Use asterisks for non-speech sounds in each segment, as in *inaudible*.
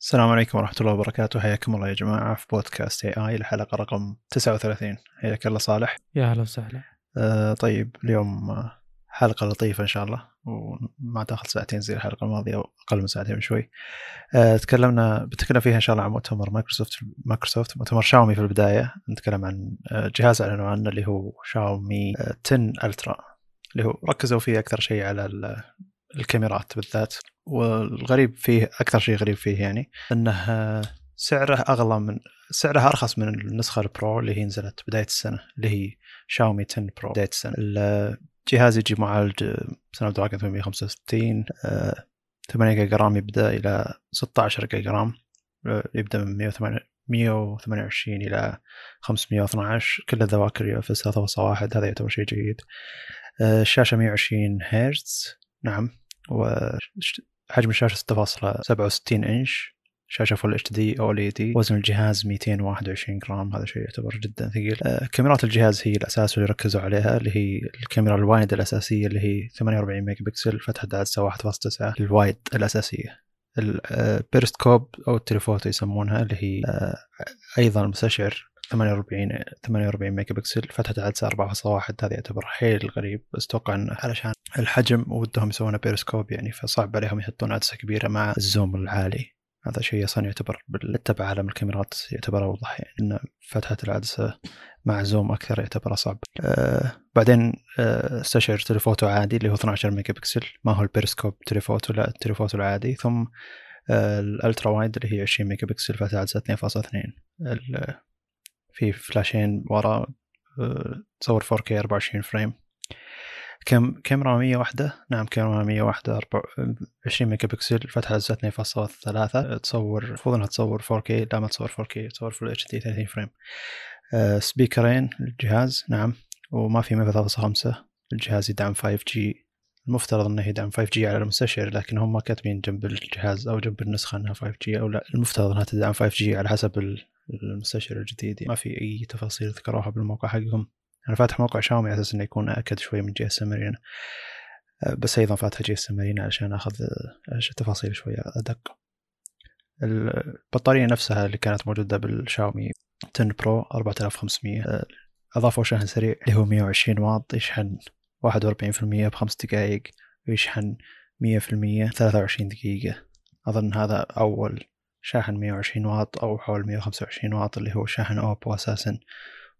السلام عليكم ورحمة الله وبركاته. حياكم الله يا جماعة في بودكاست AI الحلقة رقم 39 حياك الله صالح. يا هلا وسهلا. آه طيب اليوم آه، حلقة لطيفة إن شاء الله وما تأخذ ساعتين زي الحلقة الماضية أو أقل من ساعتين بشوي. آه تكلمنا بتكلم فيها إن شاء الله عن مؤتمر مايكروسوفت مايكروسوفت مؤتمر شاومي في البداية. نتكلم عن آه جهاز أعلنوا عنه اللي هو شاومي آه 10 Ultra اللي هو ركزوا فيه أكثر شيء على الكاميرات بالذات والغريب فيه أكثر شيء غريب فيه يعني آه، سعره أغلى من سعرها أرخص من النسخة ال Pro اللي هي نزلت بداية السنة اللي هي شاومي 10 Pro بداية السنة. الجهاز يجي معالج Snapdragon 865 آه، 8 جيجا RAM يبدأ إلى 16 جيجا RAM آه، يبدأ من 108 128 إلى 512 كل الذواكر UFS 3.1 هذا يعتبر شيء جيد. آه، الشاشة 120 هرتز. نعم. وحجم الشاشة 6.67 إنش. شاشة Full HD OLED. وزن الجهاز 221 جرام. هذا شيء يعتبر جدا ثقيل. آه، كاميرات الجهاز هي الأساس اللي ركزوا عليها اللي هي الكاميرا ال wide الأساسية اللي هي 48 ميجا بكسل فتحة عدسه 1.9 ال wide الأساسية. البيرستكوب أو ال telephoto يسمونها اللي هي آه، أيضا مستشعر 48 48 ميجا بكسل فتحة عدسه 4.1 هذا يعتبر حيل غريب. بس أتوقع إنه علشان الحجم ودهم يسوونه بيرسكوب يعني فصعب عليهم يحطون عدسة كبيرة مع ال zoom العالي. هذا شيء أصلا يعتبر بالتبع عالم الكاميرات يعتبر أوضح يعني إن فتحة العدسة مع zoom أكثر يعتبر اصعب آه بعدين آه مستشعر telephoto عادي اللي هو 12 ميجا بكسل. ما هو ال periscope telephoto لا ال telephoto العادي. ثم آه ال ultra wide اللي هي 20 ميجا بكسل فتحة عدسه 2.2 ال- في فلاشين ورا آه، تصور 4K 24 frame. كم كاميرا 100 واحدة نعم كاميرا 100 واحدة 20 ميجا بكسل فتحة عدسة 2.3 تصور المفروض إنها تصور 4K لا ما تصور 4K تصور Full HD 30 frame سبيكرين للجهاز نعم وما في 3.5 الجهاز يدعم 5G المفترض إنه يدعم 5G على المستشعر لكن هم ما كاتبين جنب الجهاز أو جنب النسخة إنها 5G أو لا. المفترض إنها تدعم 5G على حسب ال- المستشعر الجديد ما في أي تفاصيل ذكروها بالموقع حقهم. أنا فاتح موقع شاومي على أساس إنه يكون أكد شوي من GSM بس أيضا فاتح GSM علشان أخذ آه، التفاصيل شوي أدق. البطارية نفسها اللي كانت موجودة بالشاومي 10 Pro 4500 آه، أضافوا شحن سريع اللي هو 120 واط يشحن 41% بخمس دقائق ويشحن 100% 23 دقيقة. أظن هذا أول شاحن 120 واط أو حول 125 واط اللي هو شاحن أوبو أساسا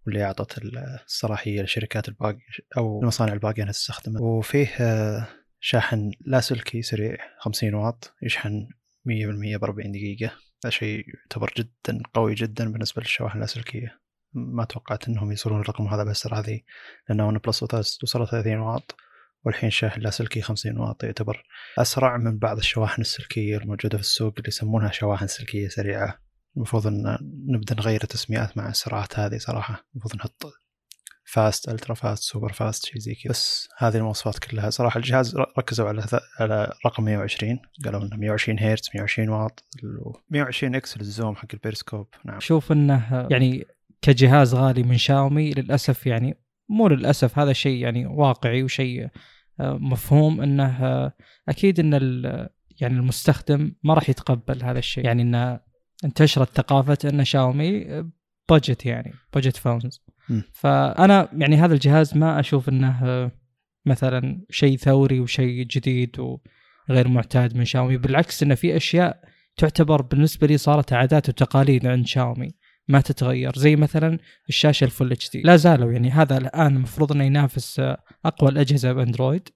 واللي أعطت الصلاحية للشركات الباقية أو المصانع الباقية أنها تستخدمه وفيه آه، شاحن لاسلكي سريع 50 واط يشحن 100% ب 40 دقيقة. هذا شيء يعتبر جدا قوي جدا بالنسبة للشواحن اللاسلكية ما توقعت إنهم يوصلون الرقم هذا بالسرعة ذي لأن ون بلس وصلت 30 واط والحين شاحن لاسلكي 50 واط. يعتبر أسرع من بعض الشواحن السلكية الموجودة في السوق اللي يسمونها شواحن سلكية سريعة. المفروض إن نبدأ نغير التسميات مع السرعات هذه صراحة. المفروض نحط fast ultra fast super fast شيء زي كذا. بس هذه المواصفات كلها. صراحة الجهاز ركزوا على على رقم 120 قالوا إنه 120 هرتز 120 واط. 120 X لل zoom حق البيرسكوب. نعم. شوف إنه يعني كجهاز غالي من شاومي للأسف يعني مو للأسف هذا شيء يعني واقعي وشيء آه، مفهوم إنه آه، أكيد إن يعني المستخدم ما راح يتقبل هذا الشيء. يعني إنه انتشرت ثقافة إن شاومي بجت يعني بجت فونز. فأنا يعني هذا الجهاز ما أشوف إنه مثلا شيء ثوري وشيء جديد وغير معتاد من شاومي. بالعكس إنه في أشياء تعتبر بالنسبة لي صارت عادات وتقاليد عند شاومي ما تتغير. زي مثلا الشاشة ال Full HD. لا زالوا يعني هذا الآن المفروض إنه ينافس أقوى الأجهزة بأندرويد.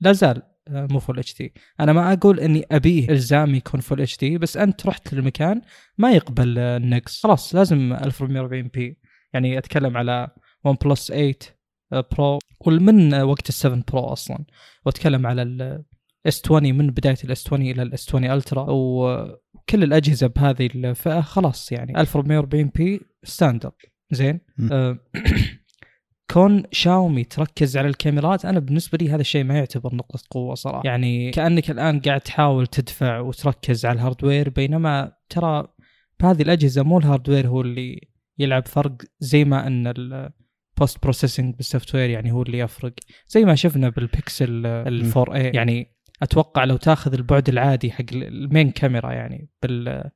لا زال. مو Full HD أنا ما أقول إني أبيه إلزامي يكون Full HD بس أنت رحت للمكان ما يقبل آه، النقص. خلاص لازم 1440 p يعني أتكلم على OnePlus 8 Pro ومن آه، وقت ال 7 Pro أصلا. وأتكلم على ال S 20 من بداية ال S 20 إلى ال S 20 Ultra. وكل الأجهزة بهذه الفئة خلاص يعني 1440 p standard زين. آه، *clears throat* كون شاومي تركز على الكاميرات أنا بالنسبة لي هذا الشيء ما يعتبر نقطة قوة صراحة. يعني كأنك الآن قاعد تحاول تدفع وتركز على ال hardware بينما ترى بهذه الأجهزة مو ال hardware هو اللي يلعب فرق زي ما أن ال post processing بال software يعني هو اللي يفرق. زي ما شفنا بالبيكسل ال 4 a يعني أتوقع لو تاخذ البعد العادي حق ال main camera يعني بال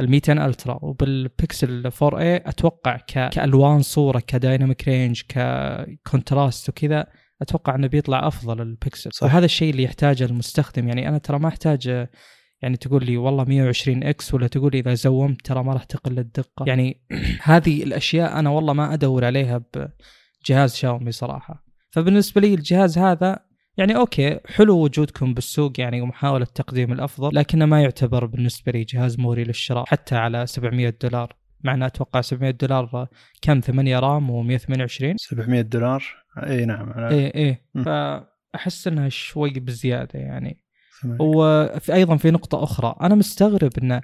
ال 200 Ultra وبال Pixel 4 a أتوقع ك... كألوان صورة ك dynamic range ك contrast وكذا أتوقع إنه بيطلع أفضل البكسل صح. وهذا الشيء اللي يحتاجه المستخدم. يعني أنا ترى ما أحتاج يعني تقول لي والله 120 X ولا تقول لي إذا زومت ترى ما راح تقل الدقة. يعني *clears throat* هذه الأشياء أنا والله ما أدور عليها بجهاز شاومي صراحة. فبالنسبة لي الجهاز هذا يعني okay حلو وجودكم بالسوق يعني ومحاولة تقديم الأفضل لكنه ما يعتبر بالنسبة لي جهاز مغري للشراء حتى على 700 دولار. معنا أتوقع 700 دولار كم؟ 8 رام و128 700 دولار؟ إي نعم إي إي. فأحس إنها شوي بزيادة يعني. وفي أيضا في نقطة أخرى أنا مستغرب انه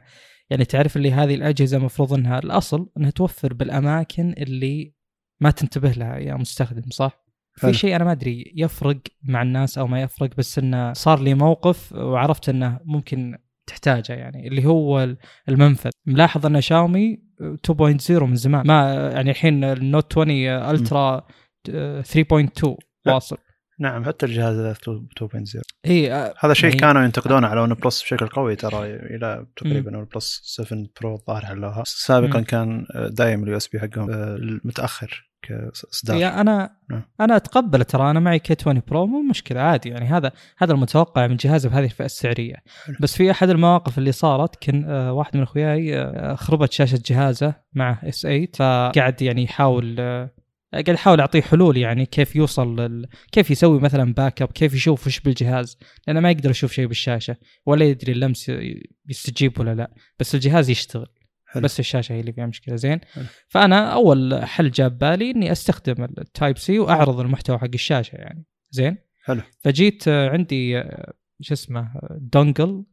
يعني تعرف اللي هذه الأجهزة المفروض إنها الأصل إنها توفر بالأماكن اللي ما تنتبه لها يا مستخدم صح؟ في شيء أنا ما أدري يفرق مع الناس أو ما يفرق بس إنه صار لي موقف وعرفت إنه ممكن تحتاجه يعني اللي هو المنفذ. ملاحظ إن شاومي 2.0 من زمان. ما يعني الحين ال Note 20 Ultra 3.2 واصل. نعم حتى الجهاز 2.0 إي آه، هذا شيء يعني كانوا ينتقدونه على OnePlus بشكل قوي ترى إلى تقريبا OnePlus 7 Pro الظاهر حلوها. سابقا مم. كان دايم ال USB حقهم آه، متاخر كإصدار يا أنا نعم. أنا أتقبل ترى أنا معي K 20 Pro مو مشكلة عادي يعني هذا هذا المتوقع من جهاز بهذه الفئة السعرية حلو. بس في أحد المواقف اللي صارت كان آه واحد من أخوياي آه خربت شاشة جهازه S8 فقعد يعني يحاول آه قاعد احاول أعطيه حلول يعني كيف يوصل لل... كيف يسوي مثلا backup كيف يشوف وش بالجهاز لأنه ما يقدر يشوف شيء بالشاشة ولا يدري اللمس يستجيب ولا لا بس الجهاز يشتغل حلو. بس الشاشة هي اللي فيها مشكلة زين؟ حلو. فأنا أول حل جاب بالي إني أستخدم ال Type-C وأعرض المحتوى حق الشاشة يعني زين؟ حلو. فجيت عندي شو اسمه dongle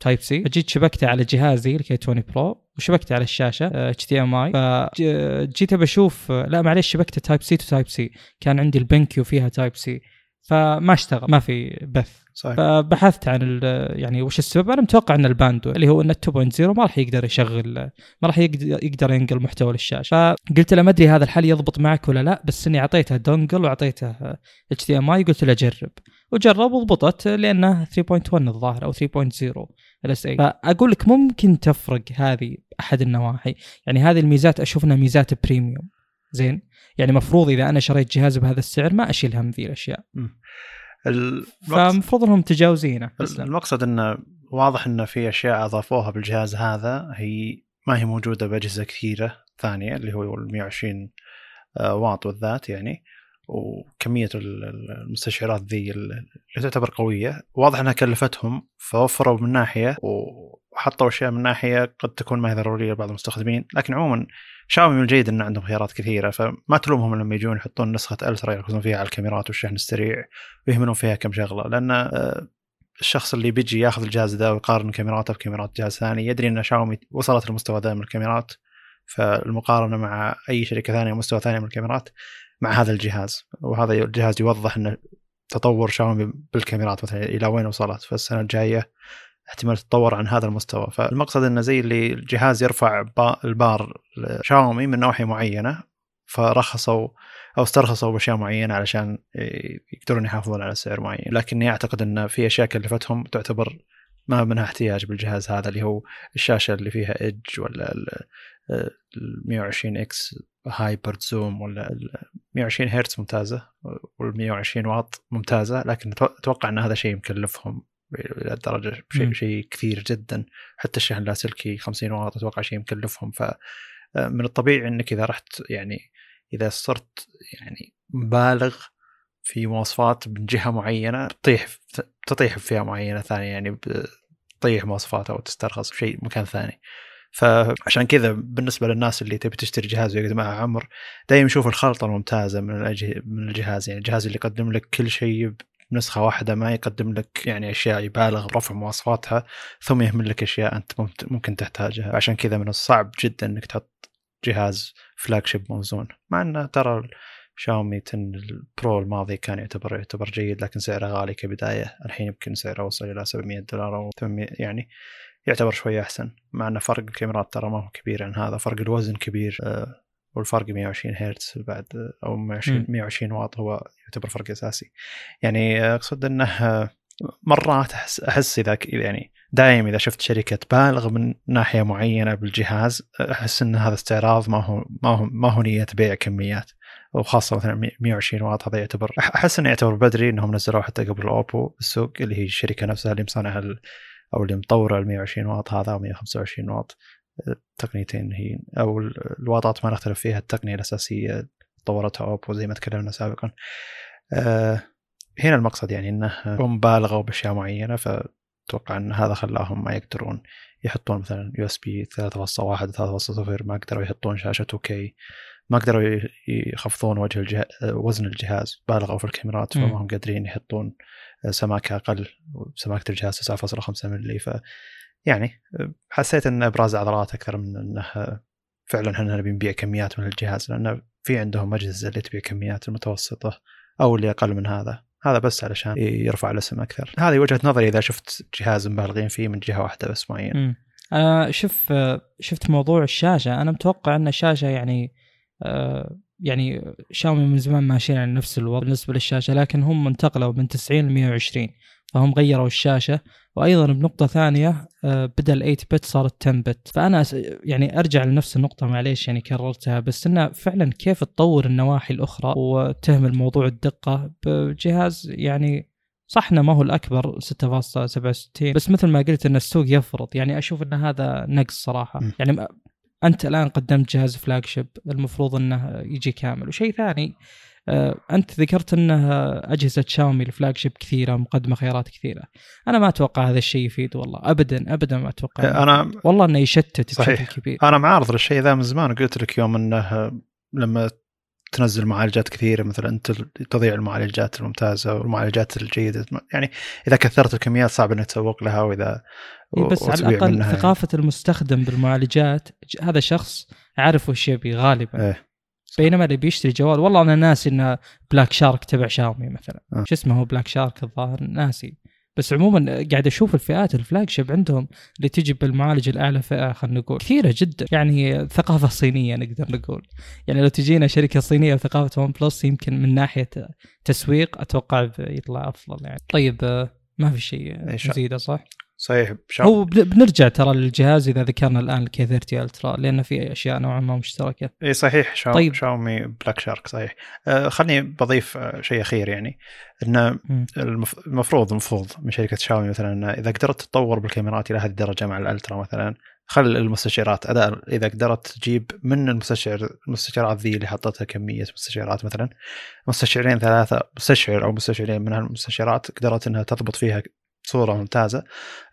Type-C فجيت شبكته على جهازي ال K20 Pro وشبكته على الشاشة HDMI فجيت بشوف لا معليش شبكته Type-C to Type-C كان عندي ال BenQ فيها Type-C فما اشتغل ما في بث. صحيح. فبحثت عن يعني وش السبب؟ أنا متوقع إن البورت اللي هو إن 2.0 ما راح يقدر يشغل ما راح يقدر ينقل محتوى للشاشة. فقلت له ما أدري هذا الحل يضبط معك ولا لا بس إني أعطيته dongle وأعطيته HDMI قلت له جرب. وجرب وضبطت لأنه 3.1 الظاهر أو 3.0 ال S8. فأقول لك ممكن تفرق هذه أحد النواحي. يعني هذه الميزات أشوف إنها ميزات premium زين؟ يعني مفروض إذا أنا شريت جهاز بهذا السعر ما أشيل هم ذي الأشياء. فمفروض إنهم متجاوزينه المقصد إنه واضح إنه في أشياء أضافوها بالجهاز هذا هي ما هي موجودة بأجهزة كثيرة ثانية اللي هو ال 120 آه، واط بالذات يعني وكمية المستشعرات ذي اللي تعتبر قوية. واضح إنها كلفتهم فوفروا من ناحية وحطوا أشياء من ناحية قد تكون ما هي ضرورية لبعض المستخدمين. لكن عموما شاومي من الجيد ان عندهم خيارات كثيرة فما تلومهم لما يجون يحطون نسخة Ultra يركزون فيها على الكاميرات والشحن السريع ويهملون فيها كم شغلة. لأن آه، الشخص اللي بيجي ياخذ الجهاز ذا ويقارن كاميراته بكاميرات جهاز ثاني يدري إن شاومي وصلت لمستوى ذا من الكاميرات فالمقارنة مع أي شركة ثانية مستوى ثاني من الكاميرات مع هذا الجهاز. وهذا الجهاز يوضح إن تطور شاومي بالكاميرات مثلا إلى وين وصلت. فالسنة الجاية احتمال تتطور عن هذا المستوى. فالمقصد إنه زي اللي الجهاز يرفع البار لشاومي من نواحي معينة فرخصوا أو استرخصوا بأشياء معينة علشان يقدرون يحافظون على سعر معين. لكني أعتقد إن في أشياء كلفتهم تعتبر ما منها احتياج بالجهاز هذا اللي هو الشاشة اللي فيها edge ولا ال 120 X hybrid zoom ولا ال 120 هرتز ممتازة وال 120 واط ممتازة لكن أتوقع إن هذا شيء مكلفهم إلى الدرجه شيء شيء كثير جدا. حتى الشحن اللاسلكي 50 واط أتوقع شيء مكلفهم. ف آه، من الطبيعي إنك إذا رحت يعني إذا صرت يعني مبالغ في مواصفات من جهة معينة تطيح تطيح في فئة معينة ثانية يعني تطيح مواصفات أو تسترخص شيء مكان ثاني. فعشان كذا بالنسبة للناس اللي تبي تشتري جهاز ويقعد معها عمر دائما يشوف الخلطه الممتازة من من الجهاز. يعني الجهاز اللي يقدم لك كل شيء بنسخة واحدة ما يقدم لك يعني أشياء يبالغ برفع مواصفاتها ثم يهمل لك أشياء أنت ممكن تحتاجها. عشان كذا من الصعب جدا أنك تحط جهاز flagship موزون. مع أنه ترى شاومي 10 ال Pro الماضي كان يعتبر يعتبر جيد لكن سعره غالي كبداية. الحين يمكن سعره وصل إلى 700 دولار أو 800 يعني يعتبر شوية أحسن. مع أن فرق الكاميرات ترى ما هو كبير عن هذا. فرق الوزن كبير. آه، والفرق 120 هرتز بعد أو 120 120 واط هو يعتبر فرق أساسي. يعني أقصد إنه مرات أحس أحس إذا يعني دائما إذا شفت شركة تبالغ من ناحية معينة بالجهاز أحس إن هذا استعراض ما هو ما هو ما هو نية بيع كميات. وخاصة مثلا 120 واط هذا يعتبر أحس إنه يعتبر بدري إنهم نزلوه حتى قبل أوبو بالسوق اللي هي الشركة نفسها اللي مصنعه أو اللي مطورة ال 120 واط هذا أو 125 واط. التقنيتين هي أو ال- الواطات ما نختلف فيها التقنية الأساسية طورتها أوبو زي ما تكلمنا سابقا آه، هنا المقصد يعني إنه هم بالغوا بأشياء معينة فأتوقع إن هذا خلاهم ما يقدرون يحطون مثلا USB 3.1 3.0 ما قدروا يحطون شاشة 2K ما قدروا يخفضون وجه الجه... وزن الجهاز بالغوا في الكاميرات. فما هم قادرين يحطون سماكة أقل سماكة الجهاز 9.5 ملي ف يعني حسيت ان ابراز عضلات أكثر من إنه فعلا إحنا نبي نبيع كميات من الجهاز لأن في عندهم أجهزة اللي تبيع كميات المتوسطة أو اللي أقل من هذا. هذا بس علشان يرفع الاسم أكثر. هذه وجهة نظري إذا شفت جهاز مبالغين فيه من جهة واحدة بس معين مم. أنا شوف شفت موضوع الشاشة. أنا متوقع إن الشاشة يعني آه، يعني شاومي من زمان ماشيين على نفس الوضع بالنسبة للشاشة لكن هم انتقلوا من 90 ل 120 فهم غيروا الشاشة. وأيضا بنقطة ثانية آه، بدل 8 بت صارت 10 بت فأنا يعني أرجع لنفس النقطة معليش يعني كررتها بس انه فعلا كيف تطور النواحي الأخرى وتهمل موضوع الدقة؟ بجهاز يعني صح إنه ما هو الأكبر 6.67 بس مثل ما قلت إن السوق يفرض يعني أشوف إن هذا نقص صراحة. م. يعني أنت الآن قدمت جهاز flagship المفروض إنه يجي كامل. وشيء ثاني أنت ذكرت انه أجهزة شاومي ال flagship كثيرة مقدمة خيارات كثيرة. أنا ما أتوقع هذا الشيء يفيد والله ابدا ابدا ما أتوقع. أنا والله إنه يشتت صحيح. بشكل كبير. أنا معارض للشيء ذا من زمان قلت لك يوم إنه لما تنزل معالجات كثيرة مثلا أنت تضيع المعالجات الممتازة والمعالجات الجيدة يعني إذا كثرت الكميات صعب إنك تسوق لها وإذا إيه بس على الأقل ثقافة المستخدم بالمعالجات هذا شخص عارف وش يبي غالبا. إيه. بينما اللي بيشتري جوال والله أنا ناسي إنه بلاك شارك تبع شاومي مثلا. آه. شو اسمه هو بلاك شارك الظاهر؟ ناسي. بس عموما قاعد أشوف الفئات ال flagship عندهم اللي تجي بالمعالج الأعلى فئة خلينا نقول. كثيرة جدا. يعني ثقافة صينية نقدر نقول. يعني لو تجينا شركة صينية وثقافه ون بلس يمكن من ناحية تسويق أتوقع يطلع أفضل يعني. طيب آه، ما في شيء نزيده صح؟ صحيح شاو- هو بن- بنرجع ترى للجهاز إذا ذكرنا الآن ال K30 Ultra لأن في أشياء نوعا ما مشتركة إي صحيح شاو... طيب. شاومي بلاك شارك صحيح آه خلني بضيف آه شيء أخير يعني إن. المفروض المفروض من شركة شاومي مثلا إذا قدرت تطور بالكاميرات إلى هذه الدرجة مع ال Ultra مثلا خل المستشعرات أداء إذا قدرت تجيب من المستشعر المستشعرات ذي اللي حطتها كمية مستشعرات مثلا مستشعرين ثلاثة مستشعر أو مستشعرين من هالمستشعرات قدرت إنها تضبط فيها صورة ممتازة.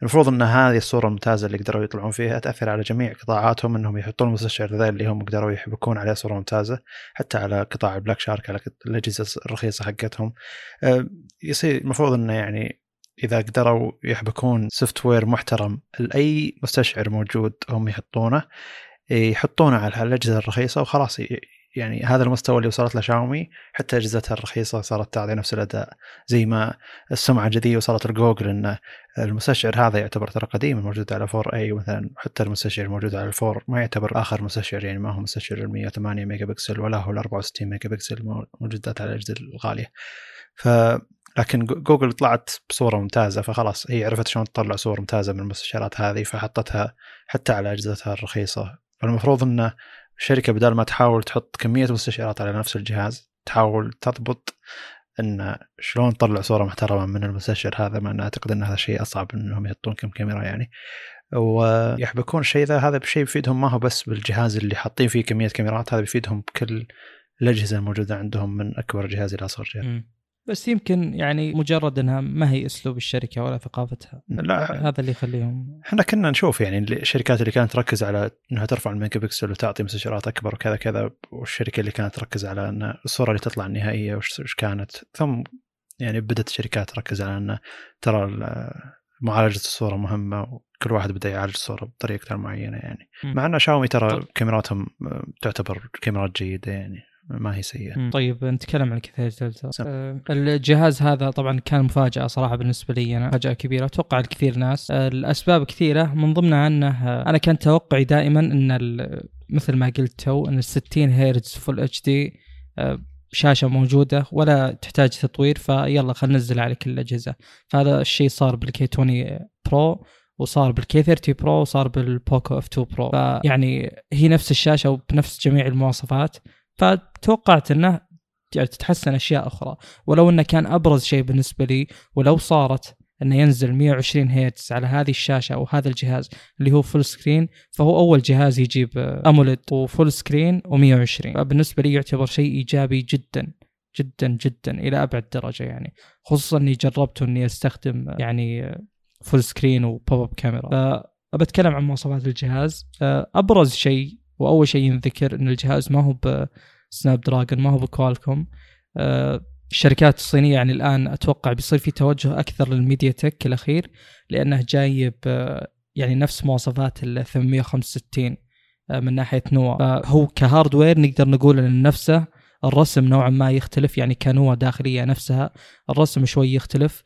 المفروض إن هذه الصورة الممتازة اللي قدروا يطلعون فيها تأثر على جميع قطاعاتهم إنهم يحطون المستشعر ذا اللي هم قدروا يحبكون عليه صورة ممتازة حتى على قطاع البلاك شارك على الأجهزة الرخيصة حقتهم. أه، يصير المفروض إنه يعني إذا قدروا يحبكون software محترم لأي مستشعر موجود هم يحطونه يحطونه على الأجهزة الرخيصة وخلاص يعني هذا المستوى اللي وصلت له شاومي حتى أجهزتها الرخيصة صارت تعطي نفس الأداء زي ما السمعة الجديدة وصلت لجوجل إن المستشعر هذا يعتبر ترى قديم موجود على 4a مثلا حتى المستشعر الموجود على 4 ما يعتبر آخر مستشعر يعني ما هو مستشعر ال 108 ميجا بكسل ولا هو ال 64 ميجا بكسل موجودات على الأجهزة الغالية. ف لكن جو- جوجل طلعت بصورة ممتازة فخلاص هي عرفت شلون تطلع صور ممتازة من المستشعرات هذه فحطتها حتى على أجهزتها الرخيصة. فالمفروض إن الشركة بدل ما تحاول تحط كمية مستشعرات على نفس الجهاز تحاول تضبط إن شلون تطلع صورة محترمة من المستشعر هذا مع إن أعتقد إن هذا شيء أصعب إنهم يحطون كم كاميرا يعني ويحبكون الشيء ذا هذا بشيء بيفيدهم ما هو بس بالجهاز اللي حاطين فيه كمية كاميرات هذا بيفيدهم بكل الأجهزة الموجودة عندهم من أكبر جهاز إلى أصغر جهاز. بس يمكن يعني مجرد انها ما هي اسلوب الشركة ولا ثقافتها. لا. هذا اللي يخليهم إحنا كنا نشوف يعني الشركات اللي كانت تركز على إنها ترفع الميجا بكسل وتعطي مستشعرات أكبر وكذا كذا والشركة اللي كانت تركز على إن الصورة اللي تطلع النهائية وش كانت. ثم يعني بدأت الشركات تركز على إن ترى ال- معالجة الصورة مهمة وكل واحد بدا يعالج الصورة بطريقته المعينه يعني. مع إن شاومي ترى. كاميراتهم تعتبر كاميرات جيدة يعني. ما هي سيئة. مم. طيب نتكلم عن K30 Ultra، سم. آه الجهاز هذا طبعا كان مفاجأة صراحة بالنسبة لي أنا مفاجأة كبيرة أتوقع لكثير ناس. آه الأسباب كثيرة من ضمنها أنه آه أنا كان توقعي دائما إن ال- مثل ما قلت تو إن ال 60 هرتز full HD شاشة موجودة ولا تحتاج تطوير فيلا خلينا ننزل على كل الأجهزة. فهذا الشيء صار بال K20 Pro وصار بال K30 Pro وصار بال Poco F2 Pro. فيعني هي نفس الشاشة وبنفس جميع المواصفات. فتوقعت إنه يعني تتحسن أشياء أخرى. ولو إنه كان أبرز شيء بالنسبة لي ولو صارت إنه ينزل 120 هيرتز على هذه الشاشة أو هذا الجهاز اللي هو full screen فهو أول جهاز يجيب AMOLED و full screen و120 فبالنسبة لي يعتبر شيء إيجابي جدا جدا جدا إلى أبعد درجة يعني. خصوصا إني جربت إني أستخدم يعني full screen و pop up camera فبتكلم عن مواصفات الجهاز. أبرز شيء وأول شيء ينذكر إن الجهاز ما هو ب Snapdragon ما هو ب Qualcomm الشركات الصينية يعني الآن أتوقع بيصير في توجه أكثر لل MediaTek الأخير لأنه جايب يعني نفس مواصفات ال 865 من ناحية نوا فهو ك hardware نقدر نقول إن نفسه الرسم نوعا ما يختلف يعني كنواة داخلية نفسها الرسم شوي يختلف.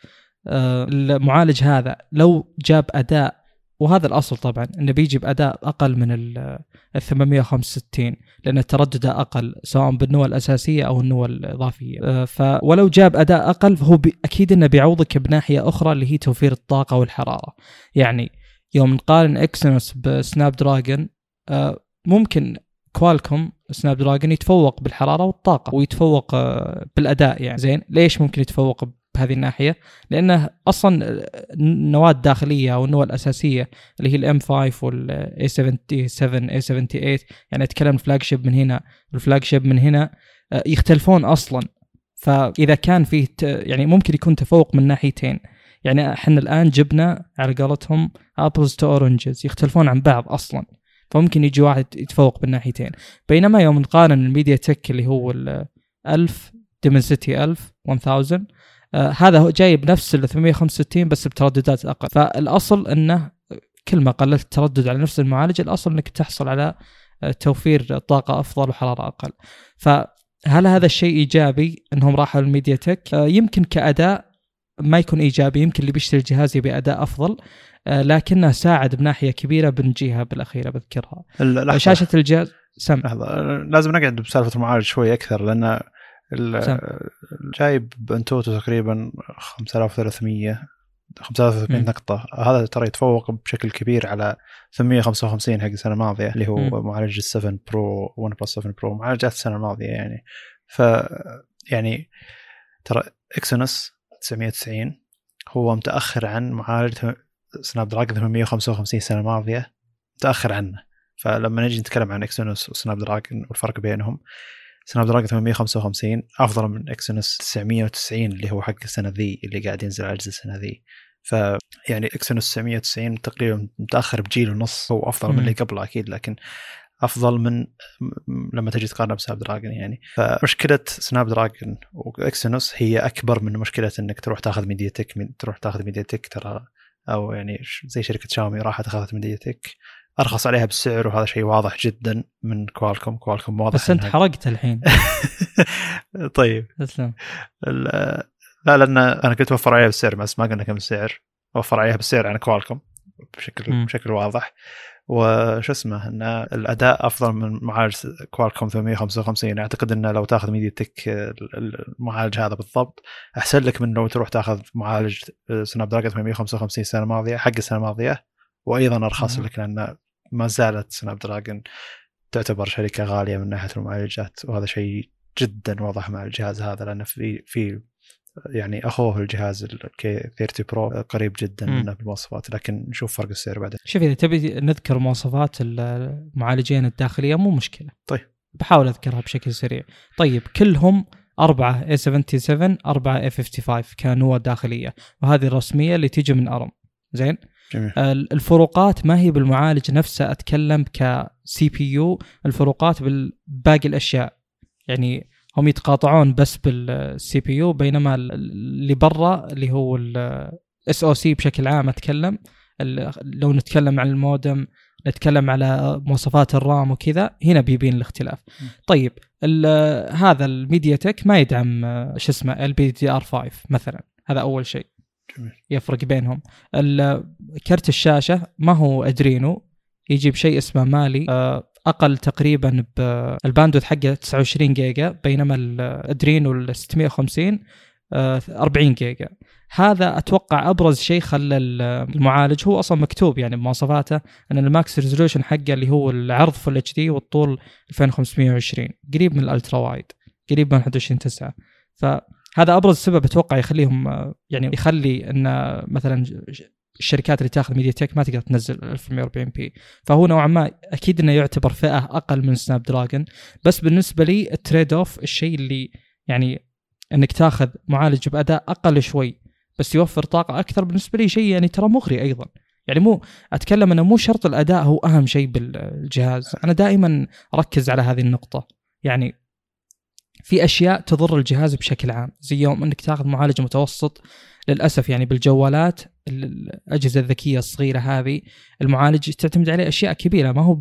المعالج هذا لو جاب أداء وهذا الأصل طبعا إنه بيجي باداء أقل من ال 865 لأن تردده أقل سواء بالنواه الأساسية أو النواه الإضافية. أه، فولو جاب أداء أقل فهو أكيد إنه بيعوضك بناحية أخرى اللي هي توفير الطاقة والحرارة. يعني يوم نقارن Exynos ب Snapdragon أه، ممكن Qualcomm Snapdragon يتفوق بالحرارة والطاقة ويتفوق أه، بالأداء يعني. زين ليش ممكن يتفوق بهذه الناحية لأنه أصلا النواه الداخليه أو النواه الاساسيه اللي هي ال M5 وال A77 A78 يعني أتكلم ال flagship من هنا. ال flagship من هنا آه، يختلفون أصلا. فإذا كان فيه يعني ممكن يكون تفوق من ناحيتين. يعني إحنا الآن جبنا على قولتهم apples to oranges يختلفون عن بعض أصلا. فممكن يجي واحد يتفوق بالناحيتين بينما يوم نقارن ال MediaTek اللي هو ال 1000 Dimensity 1000 1000 آه هذا هو جاي بنفس ال 865 بس بترددات أقل. فالأصل إنه كل ما قللت التردد على نفس المعالج الأصل إنك تحصل على آه، توفير طاقة أفضل وحرارة أقل. فهل هذا الشيء إيجابي إنهم راحوا للميديا تك؟ آه يمكن كأداء ما يكون إيجابي يمكن اللي بيشتري الجهاز يبي أداء أفضل آه لكنه ساعد بناحيه كبيرة بنجيها بالاخيره بذكرها. شاشة الجهاز سم. لحظة لازم نقعد بسالفة المعالج شوي أكثر لأن جايب بانتوتو تقريبا 5300 35 نقطة. هذا ترى يتفوق بشكل كبير على 855 حق السنة الماضية اللي هو م. معالج ال 7 Pro OnePlus 7 Pro معالجات السنة الماضية يعني. ف يعني ترى Exynos 990 هو متأخر عن معالج Snapdragon 855 السنة الماضية متأخر عنه. فلما نجي نتكلم عن Exynos و Snapdragon والفرق بينهم Snapdragon 855 أفضل من Exynos 990 اللي هو حق السنة ذي اللي قاعد ينزل على السنة ذي. ف يعني Exynos 990 تقريبا متأخر بجيل ونص هو أفضل من اللي قبله أكيد لكن أفضل من لما تجي تقارنه ب Snapdragon يعني. فمشكلة Snapdragon و Exynos هي أكبر من مشكلة إنك تروح تاخذ MediaTek تروح تاخذ MediaTek ترى أو يعني زي شركة شاومي راحت اخذت MediaTek. أرخص عليها بالسعر وهذا شيء واضح جدا من Qualcomm Qualcomm واضح بس أنت حرقت الحين. *laughs* طيب. تسلم. لا لأن أنا كنت أوفر عليها بالسعر بس ما قلنا كم السعر. أوفر عليها بالسعر عن Qualcomm بشكل م. بشكل واضح. وش اسمه إن الأداء أفضل من معالج Qualcomm 855 أعتقد إنه لو تأخذ MediaTek المعالج هذا بالضبط أحسن لك من لو تروح تأخذ معالج Snapdragon 855 السنة الماضية حق السنة الماضية. وأيضا أرخص لك لأن ما زالت Snapdragon تعتبر شركة غالية من ناحية المعالجات وهذا شيء جدا واضح مع الجهاز هذا لأنه في في يعني أخوه الجهاز ال K30 Pro قريب جدا منه بالمواصفات لكن نشوف فرق السعر بعدين. شوف إذا تبي نذكر مواصفات المعالجين الداخلية مو مشكلة. طيب. بحاول أذكرها بشكل سريع. طيب كلهم أربعة A77 أربعة A55 كنوة داخلية وهذه الرسمية اللي تيجي من ARM. زين؟ جميل. الفروقات ما هي بالمعالج نفسه أتكلم ك CPU. الفروقات بالباقي الأشياء. يعني هم يتقاطعون بس بال CPU بينما اللي برا اللي هو ال SoC بشكل عام أتكلم. لو نتكلم عن المودم نتكلم على مواصفات ال RAM وكذا هنا بيبين الاختلاف. م. طيب هذا ال MediaTek ما يدعم شو اسمه ال بي دي ار 5 مثلا. هذا أول شيء. جميل. يفرق بينهم. كرت الشاشة ما هو Adreno. يجيب شيء اسمه Mali. آه، أقل تقريبا بال bandwidth حقه 29 جيجا بينما ال Adreno ال 650 آه، 40 جيجا. هذا أتوقع أبرز شيء خلى المعالج. هو أصلا مكتوب يعني بمواصفاته إن ال max resolution حقه اللي هو العرض full HD والطول 2520 قريب من ال ultra wide. قريب من 21 9 فهذا أبرز سبب أتوقع يخليهم يعني يخلي إن مثلا الشركات اللي تأخذ MediaTek ما تقدر تنزل 1140p فهو نوعا ما أكيد إنه يعتبر فئة أقل من Snapdragon بس بالنسبة لي ال trade off الشيء اللي يعني إنك تأخذ معالج بأداء أقل شوي بس يوفر طاقة أكثر بالنسبة لي شيء يعني ترى مغري أيضا. يعني مو أتكلم إنه مو شرط الأداء هو أهم شيء بالجهاز. أنا دائما أركز على هذه النقطة. يعني في أشياء تضر الجهاز بشكل عام زي يوم إنك تاخذ معالج متوسط للأسف يعني بالجوالات الأجهزة الذكية الصغيرة هذه المعالج تعتمد عليه أشياء كبيرة ما هو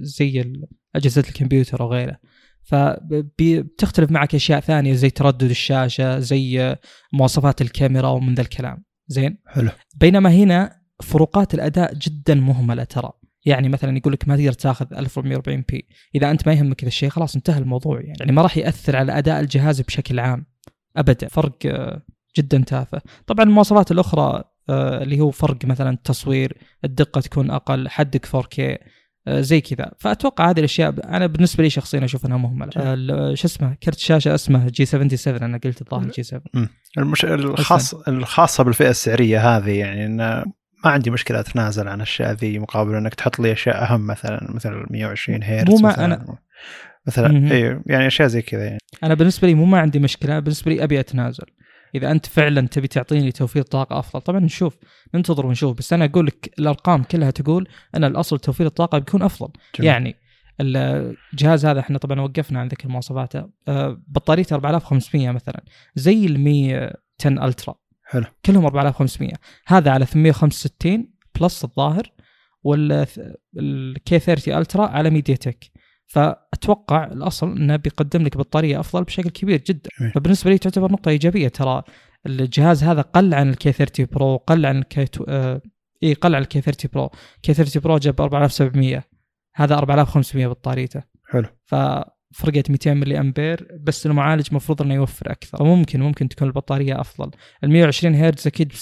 زي اجهزه الكمبيوتر وغيره. فبتختلف معك أشياء ثانية زي تردد الشاشة زي مواصفات الكاميرا ومن ذا الكلام. زين؟ حلو. بينما هنا فروقات الأداء جدا مهملة ترى. يعني مثلا يقول لك ما تقدر تاخذ 1440 P إذا أنت ما يهمك ذا الشيء خلاص انتهى الموضوع يعني. يعني ما راح يأثر على أداء الجهاز بشكل عام ابدا. فرق جدا تافه. طبعا المواصفات الأخرى آه، اللي هو فرق مثلا التصوير الدقة تكون أقل حدك 4K آه، زي كذا. فأتوقع هذه الأشياء أنا بالنسبة لي شخصيا أشوف أنها مهمله آه، شو اسمه كرت شاشة اسمه G 77 أنا قلت الظاهر G 7 المش... الخاص الخاصة بالفئة السعرية هذه يعني انه ما عندي مشكلة أتنازل عن الأشياء ذي مقابل إنك تحط لي أشياء أهم مثلا مثل 120 هرتز مو ما مثلا. أنا... مثلا اي يعني أشياء زي كذا يعني. أنا بالنسبة لي مو ما عندي مشكلة بالنسبة لي أبي أتنازل. إذا أنت فعلا تبي تعطيني توفير طاقة أفضل طبعا نشوف ننتظر ونشوف بس أنا أقول لك الأرقام كلها تقول إن الأصل توفير الطاقة بيكون أفضل. جميل. يعني الجهاز هذا إحنا طبعا وقفنا عن ذكر مواصفاته. آه، بطاريته 4500 مثلا زي ال 10 Ultra. حلو. كلهم 4500 هذا على 865 Plus الظاهر وال K 30 Ultra على MediaTek فأتوقع الأصل إنه بيقدم لك بطارية أفضل بشكل كبير جدا. جميل. فبالنسبة لي تعتبر نقطة إيجابية. ترى الجهاز هذا قل عن ال K 30 Pro قل عن ال K آه اي قل عن ال K 30 Pro. K 30 Pro جاب 4700 هذا 4500 بطاريته. حلو. ففرقت 200 ملي امبير بس المعالج المفروض إنه يوفر أكثر. فممكن ممكن تكون البطارية أفضل. ال 120 هرتز أكيد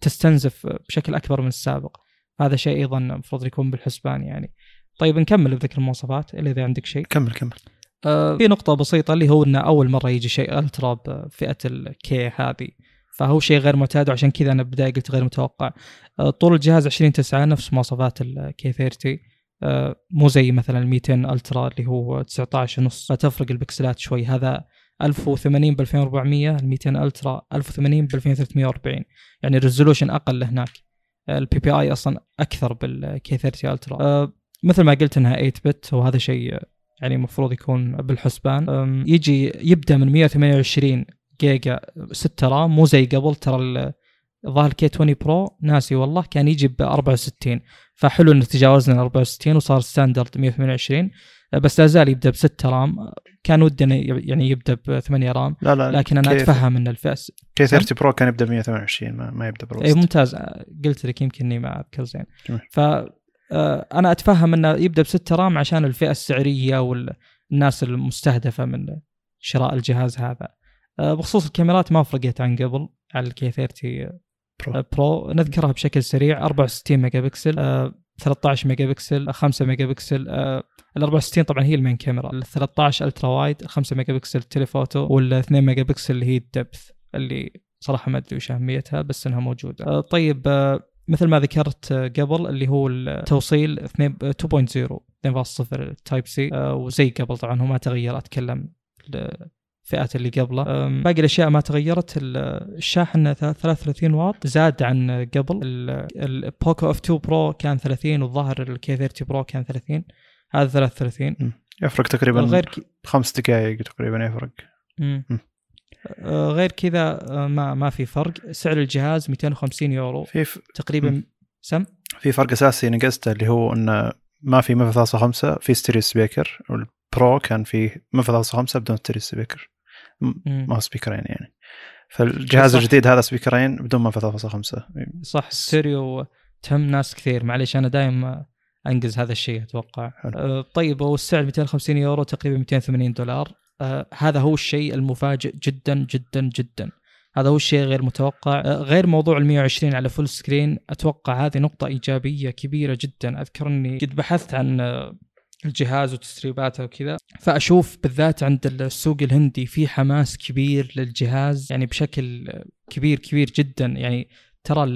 تستنزف بشكل أكبر من السابق. هذا شيء أيضا المفروض يكون بالحسبان يعني. طيب نكمل بذكر المواصفات. الا إذا عندك شيء. كمل كمل. آه في نقطة بسيطة اللي هو إنه أول مرة يجي شيء Ultra بفئة ال K هذه. فهو شيء غير معتاد وعشان كذا أنا بداية قلت غير متوقع. آه طول الجهاز 20 9 نفس مواصفات ال K 30 آه مو زي مثلا ال 200 Ultra اللي هو 19 ونص فتفرق البكسلات شوي. هذا 1080 ب 2400 ال 200 Ultra 1080 ب 2340 يعني ال resolution أقل هناك ال PPI أصلا أكثر بال K 30 Ultra. آه مثل ما قلت إنها 8 بت وهذا شيء يعني المفروض يكون بالحسبان. يجي يبدأ من 128 جيجا 6 RAM مو زي قبل. ترى الظاهر K 20 Pro ناسي والله كان يجي ب 64 فحلو انه تجاوزنا 64 وصار standard 128 بس لا زال يبدأ ب 6 RAM. كان ودنا يعني يبدأ ب 8 RAM. لا لا لكن أنا أتفهم إن الفئه K 30 Pro كان يبدأ ب 128 ما, ما يبدأ بالوسط اي ممتاز. قلت لك يمكن إني ما اذكر زين. ف آه، أنا أتفهم إنه يبدأ ب 6 RAM عشان الفئة السعرية والناس المستهدفة من شراء الجهاز هذا. آه، بخصوص الكاميرات ما فرقت عن قبل على ال K 30 Pro. آه، Pro نذكرها بشكل سريع. 64 ميجا بكسل 13 ميجا بكسل 5 ميجا بكسل ال 64 طبعا هي ال main camera. ال 13 ultra wide 5 ميجا بكسل telephoto وال 2 ميجا بكسل اللي هي ال depth اللي صراحة ما أدري وش أهميتها بس إنها موجودة. طيب مثل ما ذكرت قبل اللي هو التوصيل 2.0 2.0 Type C وزي قبل طبعا هو ما تغير أتكلم الفئات اللي قبله. باقي الأشياء ما تغيرت. الشاحن 33 واط. زاد عن قبل. ال Poco F 2 Pro كان 30 والظاهر ال K 30 Pro كان 30 هذا 33 يفرق تقريبا غير خمس دقائق تقريبا يفرق. آه، غير كذا آه، ما ما في فرق. سعر الجهاز 250 يورو. في ف... تقريبا م. سم؟ في فرق أساسي نقزته اللي هو إنه ما في 1.5 في stereo speaker وال Pro كان فيه 1.5 بدون stereo speaker. ما هو سبيكرين يعني. فالجهاز الجديد هذا سبيكرين بدون 1.5 صح ستيريو تهم ناس كثير. معليش أنا دايم انجز هذا الشيء أتوقع. حلو. آه، طيب والسعر 250 يورو تقريبا 280 دولار. آه، هذا هو الشيء المفاجئ جدا جدا جدا. هذا هو الشيء غير متوقع. آه، غير موضوع ال 120 على full screen أتوقع هذه نقطة إيجابية كبيرة جدا. اذكر اني قد بحثت عن آه، الجهاز وتسريباته وكذا. فأشوف بالذات عند السوق الهندي في حماس كبير للجهاز يعني بشكل كبير كبير جدا. يعني ترى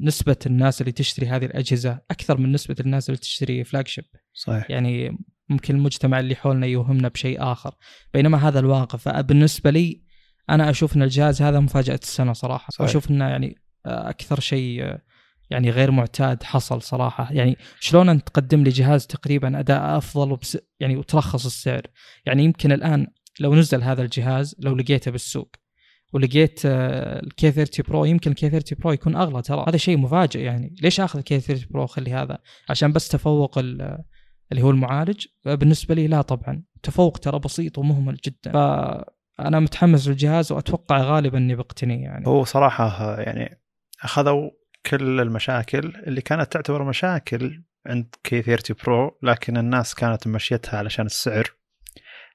نسبة الناس اللي تشتري هذه الأجهزة أكثر من نسبة الناس اللي تشتري فلاج شيب صحيح. يعني ممكن المجتمع اللي حولنا يوهمنا بشيء آخر. بينما هذا الواقع فبالنسبة لي أنا أشوف أن الجهاز هذا مفاجأة السنة صراحة. صحيح. أشوف أنه يعني أكثر شيء يعني غير معتاد حصل صراحة. يعني شلون أنت تقدم لي جهاز تقريبا أداء أفضل وبس يعني وترخص السعر. يعني يمكن الآن لو نزل هذا الجهاز لو لقيته بالسوق ولقيت ال K 30 Pro يمكن ال K 30 Pro يكون أغلى ترى. هذا شيء مفاجئ يعني. ليش آخذ ال K 30 Pro وأخلي هذا؟ عشان بس تفوق ال- اللي هو المعالج. بالنسبة لي لا طبعا. تفوق ترى بسيط ومهمل جدا. فانا متحمس للجهاز وأتوقع غالبا إني بقتني يعني. هو صراحة يعني أخذوا كل المشاكل اللي كانت تعتبر مشاكل عند كي 30 برو لكن الناس كانت ممشيتها علشان السعر.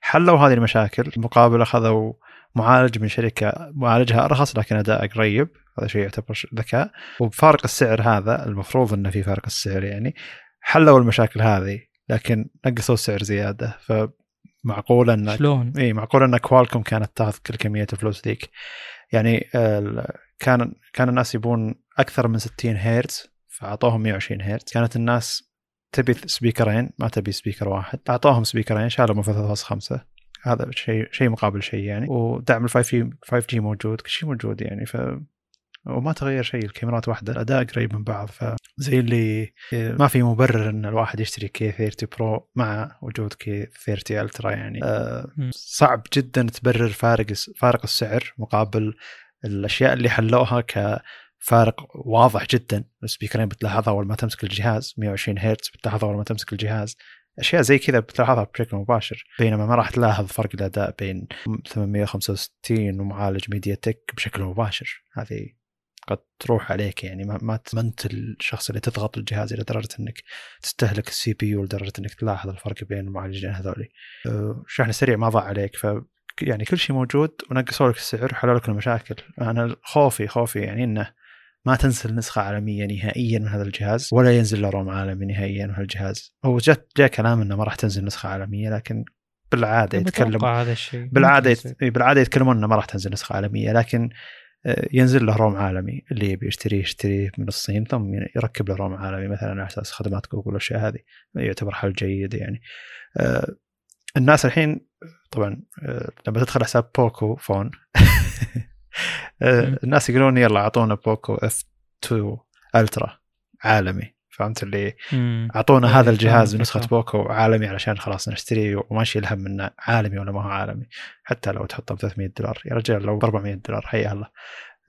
حلوا هذه المشاكل. مقابل أخذوا معالج من شركة معالجها أرخص لكن أداء قريب. هذا شيء يعتبر ذكاء. وبفارق السعر هذا المفروض أنه في فارق السعر يعني. حلوا المشاكل هذه لكن نقصوا السعر زيادة. فمعقول أن شلون؟ إي معقول إن كوالكم كانت تاخذ كل كمية الفلوس ذيك. يعني ال- كان كان الناس يبون أكثر من 60 هرتز فأعطوهم 120 هرتز كانت الناس تبي سبيكرين ما تبي speaker واحد. أعطوهم سبيكرين شالوا من 3.5 هذا شيء شيء مقابل شيء يعني. ودعم ال 5 G 5 G موجود كل شيء موجود يعني. ف وما تغير شيء الكاميرات واحدة الأداء قريب من بعض. فزي اللي ما في مبرر أن الواحد يشتري K 30 Pro مع وجود K 30 Ultra يعني. آه. صعب جدا تبرر فارق فارق السعر مقابل الأشياء اللي حلوها كفارق واضح جدا. السبيكرين بتلاحظها اول ما تمسك الجهاز. 120 هرتز بتلاحظها اول ما تمسك الجهاز. أشياء زي كذا بتلاحظها بشكل مباشر بينما ما راح تلاحظ فرق الأداء بين 865 ومعالج MediaTek بشكل مباشر. هذه قد تروح عليك يعني. ما ما ما انت الشخص اللي تضغط الجهاز إلى درجة إنك تستهلك ال CPU لدرجة إنك تلاحظ الفرق بين المعالجين هذولي. أه، شحن سريع ما ضاع عليك. ف يعني كل شيء موجود ونقصوا لك السعر وحلوا لك المشاكل. أنا خوفي خوفي يعني إنه ما تنزل نسخة عالمية نهائيا من هذا الجهاز ولا ينزل له ROM عالمي نهائيا من هذا الجهاز هو جت جاء كلام إنه ما راح تنزل نسخة عالمية لكن بالعادة يتكلم هذا الشيء بالعادة. بالعادة يتكلمون إنه ما راح تنزل نسخة عالمية لكن آه، ينزل له ROM عالمي اللي يبي يشتريه يشتريه من الصين ثم يركب له ROM عالمي مثلا على أساس خدمات جوجل والأشياء هذه يعتبر حل جيد يعني آه، الناس الحين طبعا آه، لما تدخل حساب POCOPHONE. *laughs* الناس يقولون يلا أعطونا POCO F2 Ultra عالمي فهمت اللي. أعطونا إيه، هذا الجهاز بنسخة. POCO عالمي علشان خلاص نشتريه وما نشيل هم انه عالمي ولا ما هو عالمي حتى لو تحطه ب 300 دولار. يا رجال لو ب 400 دولار حيا الله.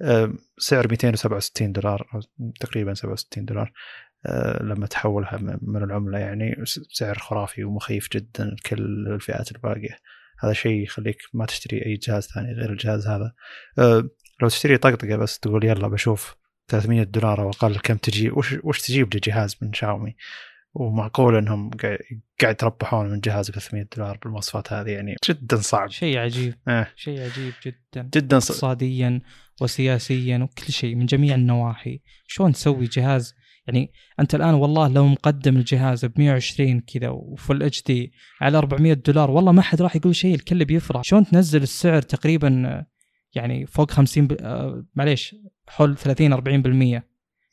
أم، سعر 267 دولار أو تقريبا 67 دولار. أه، لما تحولها من العملة يعني سعر خرافي ومخيف جدا كل الفئات الباقية. هذا شيء يخليك ما تشتري أي جهاز ثاني غير الجهاز هذا. أه، لو تشتري طقطقة بس تقول يلا بشوف 300 دولار أو أقل كم تجي وش وش تجيب لي جهاز من شاومي؟ ومعقول إنهم قاعد يتربحون من جهاز ب 300 دولار بالمواصفات هذه يعني جدا صعب. شيء عجيب آه شيء عجيب جدا. جدا اقتصاديا وسياسيا وكل شيء من جميع النواحي. شلون تسوي جهاز يعني أنت الآن والله لو مقدم الجهاز ب 120 كذا وفل اتش دي على 400 دولار والله ما حد راح يقول شيء الكل بيفرح. شلون تنزل السعر تقريبا يعني فوق 50 ب... آه، معليش حول 30 40%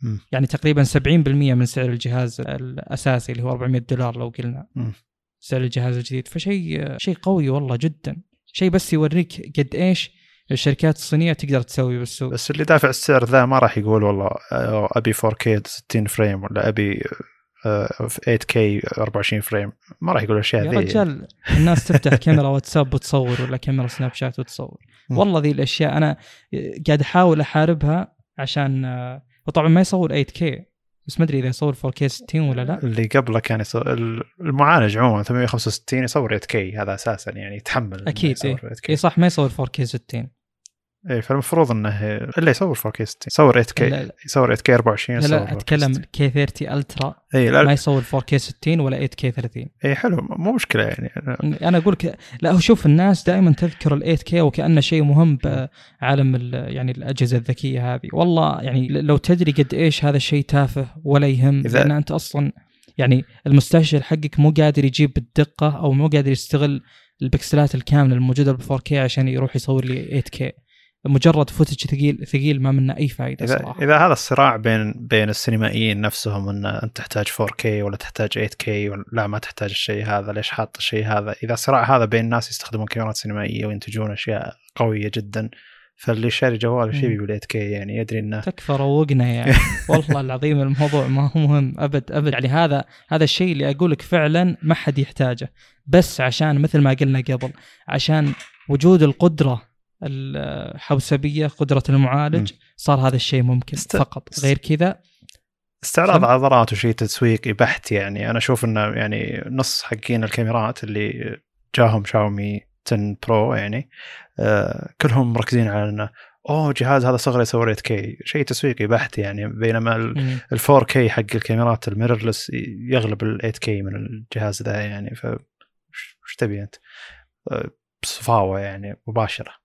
مم. يعني تقريبا 70% من سعر الجهاز الأساسي اللي هو 400 دولار لو قلنا. مم. سعر الجهاز الجديد. فشيء شيء قوي والله جدا. شيء بس يوريك قد إيش الشركات الصينية تقدر تسوي بالسوق. بس اللي دافع السعر ذا ما راح يقول والله آه، أبي 4K 60 frame ولا أبي آه، 8K 24 frame. ما راح يقول الأشياء ذي يا. رجال الناس تفتح كاميرا واتساب وتصور ولا كاميرا سناب شات وتصور. والله ذي الأشياء أنا قاعد أحاول أحاربها عشان وطبعا ما يصور 8K بس ما أدري إذا يصور 4K 60 ولا لا. اللي قبله كان يصور المعالج عموما 865 يصور 8K هذا أساسا يعني يتحمل أكيد اي 8K. إيه صح ما يصور 4K 60 اي فالمفروض إنه الا يصور 4K 60 يصور 8K لا لا, يصور 8K 24 لا, لا 4K أتكلم 60. كي 30 ألترا. اي ما لا. يصور 4K 60 ولا 8K 30 اي حلو مو مشكلة يعني. أنا- أنا أقول لك لا هو شوف الناس دائما تذكر ال 8K وكأنه شيء مهم بعالم ال- يعني الأجهزة الذكية هذه. والله يعني لو تدري قد إيش هذا الشيء تافه ولا يهم إذا- لأن أنت أصلا يعني المستشعر حقك مو قادر يجيب بالدقه أو مو قادر يستغل البكسلات الكاملة الموجودة بال 4K عشان يروح يصور لي 8K مجرد footage ثقيل ثقيل ما منه أي فائده اذا صراحة. إذا هذا الصراع بين بين السينمائيين نفسهم إن أنت تحتاج 4K ولا تحتاج 8K ولا لا ما تحتاج الشيء هذا ليش حاط الشيء هذا؟ إذا الصراع هذا بين ناس يستخدمون كاميرات سينمائية وينتجون أشياء قوية جدا فاللي شاري جوال شيء. بال 8K يعني يدري إنه تكفى روقنا يعني *laughs* والله العظيم الموضوع ما هو مهم ابد أبد. يعني هذا هذا الشيء اللي أقول لك فعلا ما حد يحتاجه. بس عشان مثل ما قلنا قبل عشان وجود القدرة الحوسبية قدرة المعالج. صار هذا الشيء ممكن است- فقط غير كذا استعراض؟ عضلات وشيء تسويقي بحت يعني أنا أشوف إنه يعني نص حقين الكاميرات اللي جاهم شاومي 10 برو يعني آه كلهم مركزين على إنه أوه جهاز هذا صغر يصور 8K شيء تسويقي بحت يعني بينما. ال 4K حق الكاميرات الميرورلس يغلب ال 8K من الجهاز ذا يعني ف وش وش تبي أنت؟ آه، بصفاوة يعني مباشرة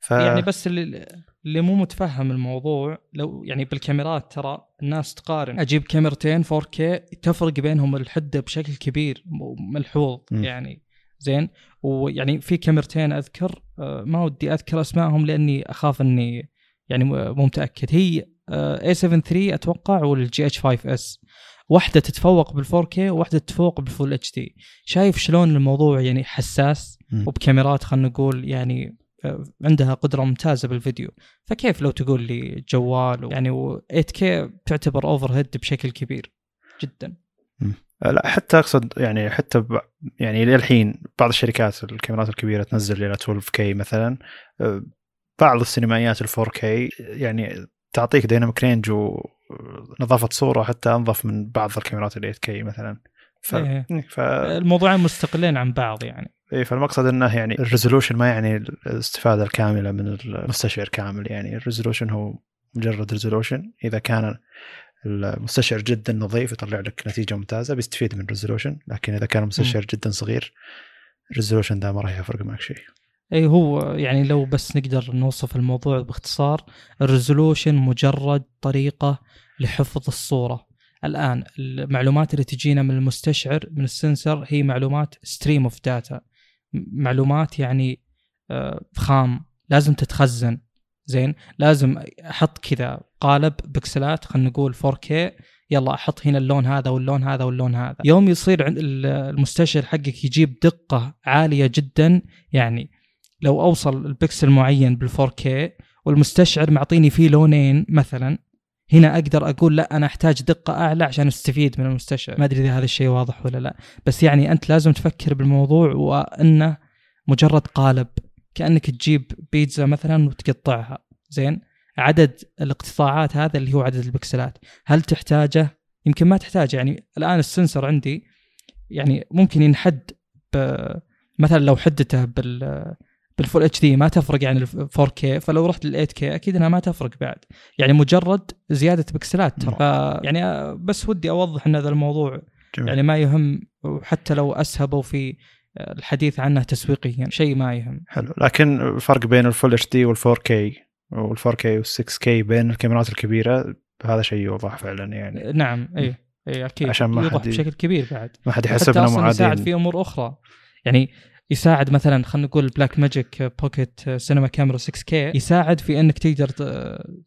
ف يعني بس اللي اللي مو متفهم الموضوع لو يعني بالكاميرات ترى الناس تقارن. أجيب كاميرتين 4K تفرق بينهم الحدة بشكل كبير ملحوظ م. يعني. زين؟ ويعني في كاميرتين أذكر آه، ما ودي أذكر أسمائهم لأني أخاف إني يعني مو متأكد. هي A7 III أتوقع وال GH5S واحدة تتفوق بال 4K وواحدة تتفوق بال Full HD شايف شلون الموضوع يعني حساس. وبكاميرات خلينا نقول يعني عندها قدرة ممتازة بالفيديو. فكيف لو تقول لي جوال يعني و 8K تعتبر overhead بشكل كبير جدا؟ لا حتى أقصد يعني حتى ب... يعني للحين بعض الشركات الكاميرات الكبيرة تنزل إلى 12K مثلا آه، بعض السينمائيات ال 4K يعني تعطيك dynamic range ونظافه صورة حتى أنظف من بعض الكاميرات ال 8K مثلا. ف... إيه. ف... الموضوعين مستقلين عن بعض يعني. إيه فالمقصد إنه يعني ال resolution ما يعني الاستفادة الكاملة من المستشعر كامل. يعني ال resolution هو مجرد resolution. إذا كان المستشعر جدا نظيف يطلع لك نتيجة ممتازة بيستفيد من ال resolution. لكن إذا كان المستشعر جدا صغير ال resolution ذا ما راح يفرق معك شيء. اي هو يعني لو بس نقدر نوصف الموضوع باختصار ال resolution مجرد طريقة لحفظ الصورة. الآن. المعلومات اللي تجينا من المستشعر من ال sensor هي معلومات stream of data معلومات يعني آه، خام. لازم تتخزن. زين؟ لازم أحط كذا قالب بكسلات خلينا نقول 4K يلا أحط هنا اللون هذا واللون هذا واللون هذا. يوم يصير عند ال- المستشعر حقك يجيب دقة عالية جدا يعني لو أوصل البكسل معين بال 4K والمستشعر معطيني فيه لونين مثلا هنا أقدر أقول لا أنا أحتاج دقة أعلى عشان أستفيد من المستشعر ما أدري إذا هذا الشيء واضح ولا لا. بس يعني أنت لازم تفكر بالموضوع وانه مجرد قالب كأنك تجيب بيتزا مثلا وتقطعها. زين؟ عدد الاقتطاعات هذا اللي هو عدد البكسلات. هل تحتاجه؟ يمكن ما تحتاجه. يعني الآن ال sensor عندي يعني ممكن ينحد مثلا لو حدته بال بال Full HD ما تفرق عن ال 4K فلو رحت لل 8K أكيد إنها ما تفرق بعد. يعني مجرد زيادة بكسلات ترى. ف- يعني بس ودي أوضح إن هذا الموضوع جميل. يعني ما يهم وحتى لو أسهبوا في الحديث عنه تسويقيا شيء ما يهم. حلو. لكن الفرق بين ال Full HD وال 4K وال 4K وال 6K بين الكاميرات الكبيرة هذا شيء يوضح فعلا يعني. نعم اي اي أكيد. عشان ما يوضح حد بشكل كبير بعد. ما حد حتى يحسبنا أصلا يساعد معادين في أمور أخرى. يعني يساعد مثلا خلينا نقول بلاك ماجيك بوكيت سينما كاميرا 6K يساعد في إنك تقدر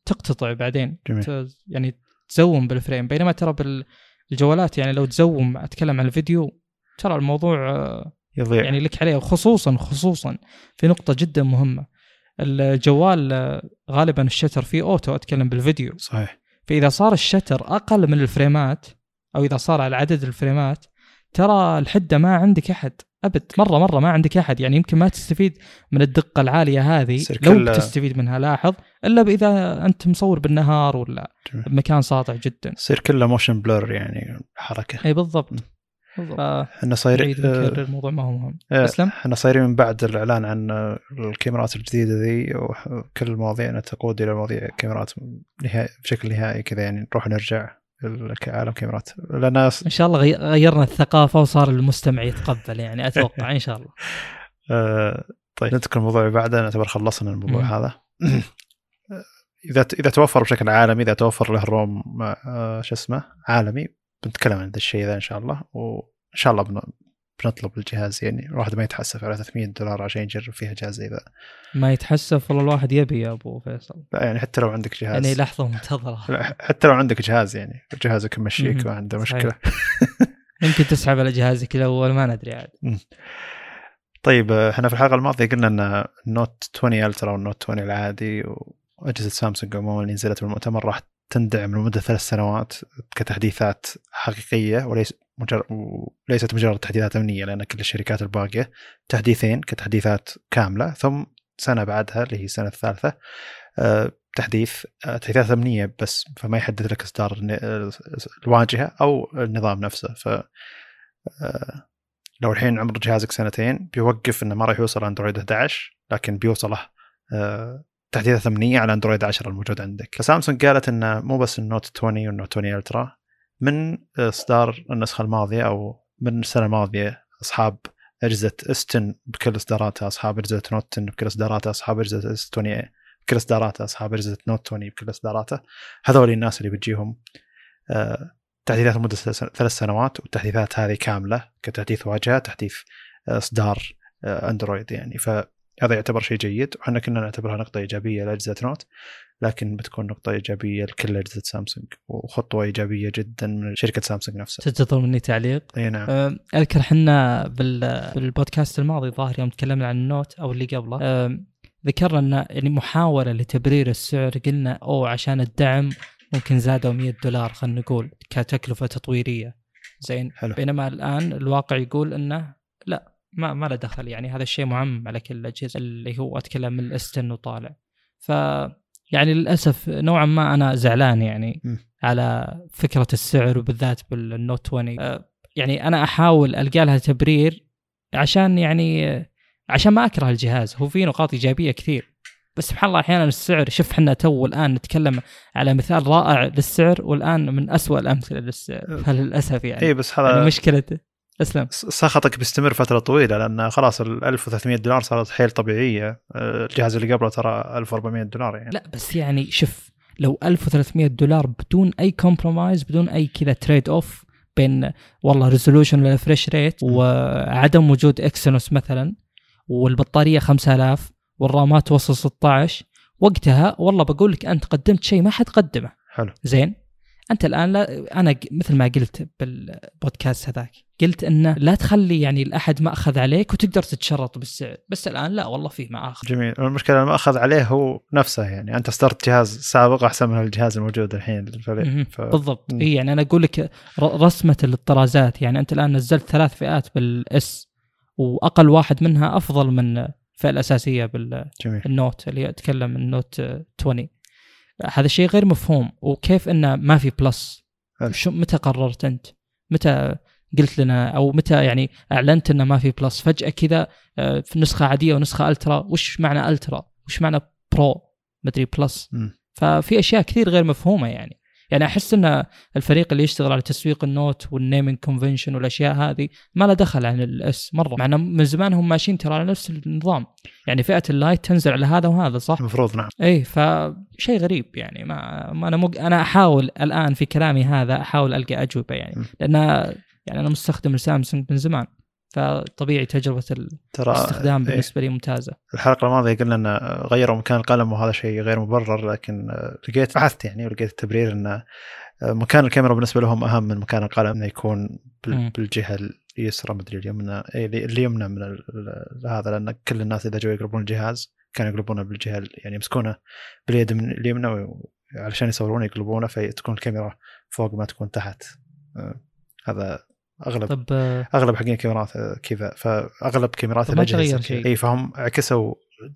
تقتطع بعدين جميل. يعني تزوم بالفريم بينما ترى بالجوالات يعني لو تزوم أتكلم عن الفيديو ترى الموضوع آه، يضيع. يعني لك عليه خصوصا خصوصا في نقطة جدا مهمة. الجوال آه، غالبا ال shutter فيه auto أتكلم بالفيديو. صحيح. فإذا صار ال shutter أقل من الفريمات أو إذا صار على عدد الفريمات ترى الحدة ما عندك أحد. أبد مرة مرة ما عندك أحد. يعني يمكن ما تستفيد من الدقة العالية هذه لو بتستفيد منها لاحظ إلا اذا أنت مصور بالنهار ولا جميل. بمكان ساطع جدا. يصير كله motion blur يعني حركة. إي بالضبط. بالضبط. إحنا صايرين ونكرر الموضوع ما هو مهم. آه، اسلم إحنا صايرين من بعد الإعلان عن آه، الكاميرات الجديدة ذي وكل المواضيع تقود إلى مواضيع كاميرات نهائي بشكل نهائي كذا يعني نروح نرجع. عالم كاميرات. لأن إن شاء الله غي- غيرنا الثقافة وصار المستمع يتقبل يعني أتوقع إن شاء الله. *laughs* آه، طيب. نذكر الموضوع اللي بعده نعتبر خلصنا الموضوع مم. هذا. *clears throat* إذا إذا توفر بشكل عالمي إذا توفر له روم آه، شو اسمه عالمي بنتكلم عن ذا الشيء ذا إن شاء الله. وإن شاء الله بن- بنطلب الجهاز يعني الواحد ما يتحسف على 300 دولار عشان يجرب فيها جهاز زي ذا. ما يتحسف والله الواحد يبي يا أبو فيصل. لا يعني حتى لو عندك جهاز. يعني لحظة منتظرة. حتى لو عندك جهاز يعني جهازك مشيك. ما عنده. مشكلة. *laughs* يمكن تسحب على جهازك الأول ما ندري عاد. طيب إحنا في الحلقة الماضية قلنا إن ال Note 20 Ultra وال Note 20 العادي وأجهزة سامسونج عموما اللي نزلت بالمؤتمر راح تندعم لمدة ثلاث سنوات كتحديثات حقيقية وليس مجرد وليست مجرد تحديثات أمنية لأن كل الشركات الباقية تحديثين كتحديثات كاملة ثم سنة بعدها اللي هي السنة الثالثة آه، تحديث آه، تحديثات أمنية بس فما يحدد لك إصدار آه، الواجهة أو النظام نفسه. ف لو الحين عمر جهازك سنتين بيوقف إنه ما راح يوصل أندرويد 11 لكن بيوصله تحديثات أمنية على أندرويد 10 الموجود عندك. فسامسونج قالت إنه مو بس ال Note 20 وال Note 20 Ultra من إصدار النسخة الماضية أو من السنة الماضية أصحاب أجهزة S10 بكل إصداراتها أصحاب أجهزة Note 10 بكل إصداراتها أصحاب أجهزة S20 بكل إصداراتها أصحاب أجهزة Note 20 بكل إصداراتها. هذول الناس اللي بتجيهم آه، تحديثات لمدة ثلاث سنوات والتحديثات هذه كاملة كتحديث واجهة تحديث آه، إصدار آه، أندرويد يعني. فهذا يعتبر شيء جيد وحنا كنا نعتبرها نقطة إيجابية لأجهزة نوت لكن بتكون نقطة إيجابية لكل أجهزة سامسونج وخطوة إيجابية جدا من شركة سامسونج نفسها. تنتظر مني تعليق؟ إي نعم. أه، أذكر إحنا بال- بالبودكاست الماضي ظاهر يوم تكلمنا عن النوت أو اللي قبله. أه، ذكرنا إن يعني محاولة لتبرير السعر قلنا أوه عشان الدعم ممكن زادوا 100 دولار خلينا نقول كتكلفة تطويرية. زين. حلو. بينما الآن الواقع يقول إنه ما ما له دخل يعني هذا الشيء معمم على كل الأجهزة اللي هو أتكلم من الاستن وطالع. ف يعني للأسف نوعا ما أنا زعلان يعني م. على فكرة السعر وبالذات بالنوت 20 أه، يعني أنا أحاول ألقى لها تبرير عشان يعني عشان ما أكره الجهاز. هو فيه نقاط إيجابية كثير بس سبحان الله أحيانا السعر شوف إحنا تو الآن نتكلم على مثال رائع للسعر والآن من أسوأ الأمثلة للسعر. فللأسف يعني. اي بس يعني هذا مشكلة. اسلم سخطك بيستمر فترة طويلة لأن خلاص ال 1300 دولار صارت حيل طبيعية. آه، الجهاز اللي قبله ترى 1400 دولار يعني. لا بس يعني شوف لو 1300 دولار بدون أي compromise بدون أي كذا trade off بين والله resolution ولا refresh rate. وعدم وجود اكسينوس مثلا والبطارية 5000 والرامات توصل 16 وقتها والله بقول لك أنت قدمت شيء ما حد قدمه حلو. زين؟ أنت الآن لا أنا مثل ما قلت بالبودكاست هذاك قلت إنه لا تخلي يعني الأحد ماخذ عليك وتقدر تتشرط بالسعر. بس الآن لا والله فيه مآخذ جميل. المشكلة ما أخذ عليه هو نفسه يعني. أنت اصدرت جهاز سابق أحسن من الجهاز الموجود الحين للفريق. ف... بالضبط. إي يعني أنا أقول لك رسمة الطرازات يعني أنت الآن نزلت ثلاث فئات بالاس وأقل واحد منها أفضل من الفئه الأساسية بالنوت اللي أتكلم النوت آه، 20 هذا الشيء غير مفهوم وكيف إنه ما في بلس. شو متى قررت أنت؟ متى قلت لنا أو متى يعني أعلنت إنه ما في بلس فجأة كذا آه، في نسخة عادية ونسخة الترا وش معنى الترا؟ وش معنى برو؟ مدري بلس. ففي أشياء كثير غير مفهومة يعني يعني أحس إن الفريق اللي يشتغل على تسويق النوت وال naming convention والأشياء هذه ما له دخل عن الاس مرة. مع إنه من زمان هم ماشيين ترى على نفس النظام. يعني فئة اللايت تنزل على هذا وهذا صح؟ المفروض نعم. اي فشيء غريب يعني. ما, ما أنا مج... أنا أحاول الآن في كلامي هذا أحاول القى أجوبة يعني. لأن يعني أنا مستخدم لسامسونج من زمان. فطبيعي تجربة الاستخدام إيه. بالنسبة لي ممتازة الحلقة الماضية قلنا إن غيروا مكان القلم وهذا شيء غير مبرر لكن لقيت بحثت يعني ولقيت التبرير إن مكان الكاميرا بالنسبة لهم أهم من مكان القلم إنه يكون. بالجهة اليسرى مدري اليمنى إيه، اللي اللي يمنى من هذا لأن كل الناس إذا جو يقلبون الجهاز كانوا يقلبونه بالجهة ال- يعني يمسكونه باليد من اليمنى علشان يصورونه يقلبونه فتكون الكاميرا فوق ما تكون تحت آه، هذا أغلب طب أغلب حقين كاميرات آه، كذا فأغلب كاميرات ما تغير. شيء. إي فهم عكسوا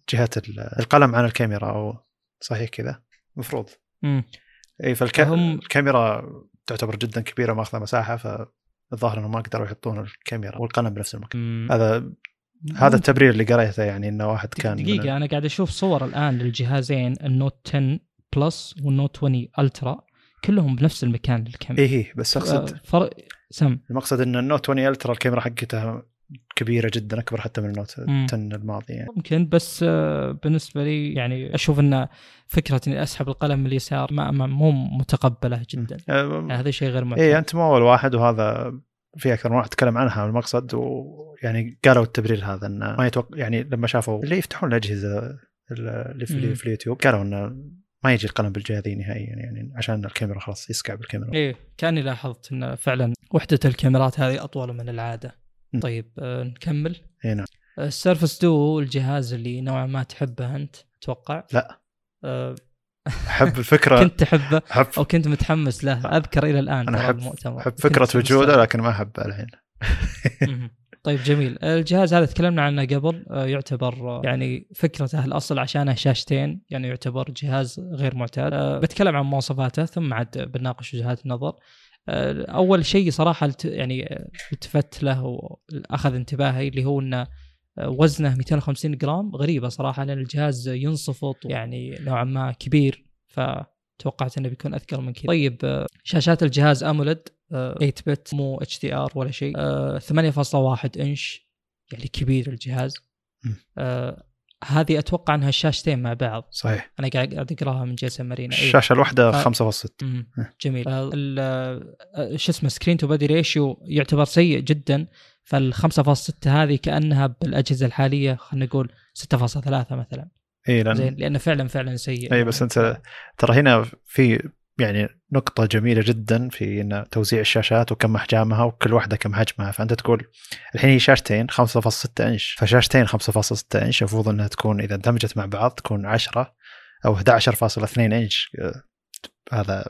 جهة ال- القلم عن الكاميرا أو صحيح كذا المفروض. إي فهم- فالكاميرا تعتبر جدا كبيرة ماخذه مساحة الظاهر انهم ما قدروا يحطون الكاميرا والقلم بنفس المكان مم. هذا هذا التبرير اللي قريته يعني إنه واحد كان من- دقيقة أنا قاعد أشوف صور الآن للجهازين النوت 10 بلس والنوت 20 ألترا كلهم بنفس المكان للكاميرا إيه، بس أقصد آه، فرق سم. المقصد ان النوت 20 الترا الكاميرا حقتها كبيرة جدا أكبر حتى من النوت مم. 10 الماضي يعني. ممكن بس آه، بالنسبة لي يعني أشوف أن فكرة إني أسحب القلم من اليسار ما مو متقبلة جدا. آه، يعني هذا شيء غير معتاد إيه أنت مو أول واحد وهذا في أكثر من واحد تكلم عنها المقصد ويعني قالوا التبرير هذا إنه ما يتوقع يعني لما شافوا اللي يفتحون الأجهزة اللي في, في اليوتيوب قالوا إنه ما يجي القلم بالجهة نهائيا يعني عشان الكاميرا خلاص يسكع بالكاميرا. إيه كاني لاحظت إن فعلا وحدة الكاميرات هذه أطول من العادة. م. طيب آه نكمل. إي نعم. السيرفس ديو الجهاز اللي نوعا ما تحبه أنت أتوقع لا. آه أحب الفكرة. *laughs* كنت تحبه؟ أحب. أو كنت متحمس له؟ أذكر إلى الآن المؤتمر. أحب كنت فكره وجوده. لكن ما أحبه الحين. طيب جميل. الجهاز هذا تكلمنا عنه قبل آه، يعتبر آه، يعني فكرته الأصل عشانه شاشتين يعني يعتبر جهاز غير معتاد. آه، بتكلم عن مواصفاته ثم عاد بناقش وجهات النظر. أول شيء صراحة يعني التفت له واخذ انتباهي اللي هو إنه وزنه 250 جرام غريبة صراحة لأن الجهاز ينصفط يعني نوعا ما كبير فتوقعت إنه بيكون اثقل من كذا طيب آه، شاشات الجهاز أموليد 8 bit مو HDR ولا شيء آه، 8.1 إنش يعني كبير الجهاز. آه هذه أتوقع إنها الشاشتين مع بعض صحيح أنا قاعد أقراها من جي إس إم أرينا إيه. الشاشة الواحدة ف- 5.6 مم. إيه. جميل آه، ال- آه، شو اسمه screen to body ratio يعتبر سيء جدا فال 5.6 هذه كأنها بالأجهزة الحالية خلينا نقول 6.3 مثلا اي لأن زين لأنه فعلا فعلا سيء. اي بس أنت ترى هنا في يعني نقطة جميلة جدا في إن توزيع الشاشات وكم أحجامها وكل واحدة كم حجمها. فأنت تقول الحين هي شاشتين 5.6 إنش. فشاشتين 5.6 إنش المفروض إنها تكون إذا اندمجت مع بعض تكون 10 أو 11.2 إنش. آه، هذا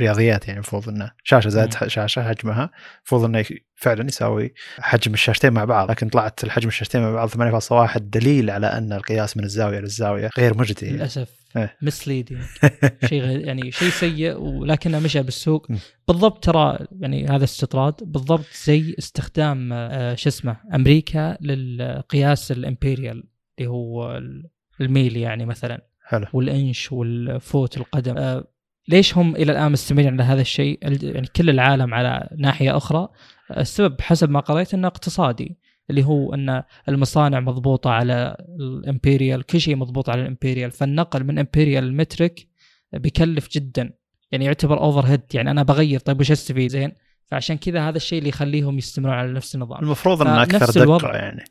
رياضيات يعني المفروض إنه شاشة زائد. شاشة حجمها المفروض إنه فعلا يساوي حجم الشاشتين مع بعض لكن طلعت الحجم الشاشتين مع بعض 8.1 دليل على أن القياس من الزاوية للزاويه غير مجدي يعني. للأسف إيه. مسليدنج *laughs* شيء غير يعني شيء سيء ولكنه مشى بالسوق. بالضبط ترى يعني هذا استطراد بالضبط زي استخدام آه، شو اسمه أمريكا للقياس الإمبيريال اللي هو ال- الميل يعني مثلا حلو وال inch وال foot القدم آه، ليش هم إلى الآن مستمرين على هذا الشيء؟ ال- يعني كل العالم على ناحية أخرى. السبب حسب ما قريت إنه اقتصادي اللي هو إن المصانع مضبوطة على ال imperial كل شيء مضبوط على ال imperial. فالنقل من imperial لل metric بيكلف جدا. يعني يعتبر overhead يعني أنا بغير طيب وش أستفيد؟ زين. فعشان كذا هذا الشيء اللي يخليهم يستمرون على نفس النظام. المفروض إنه أكثر الوضع. دقه يعني.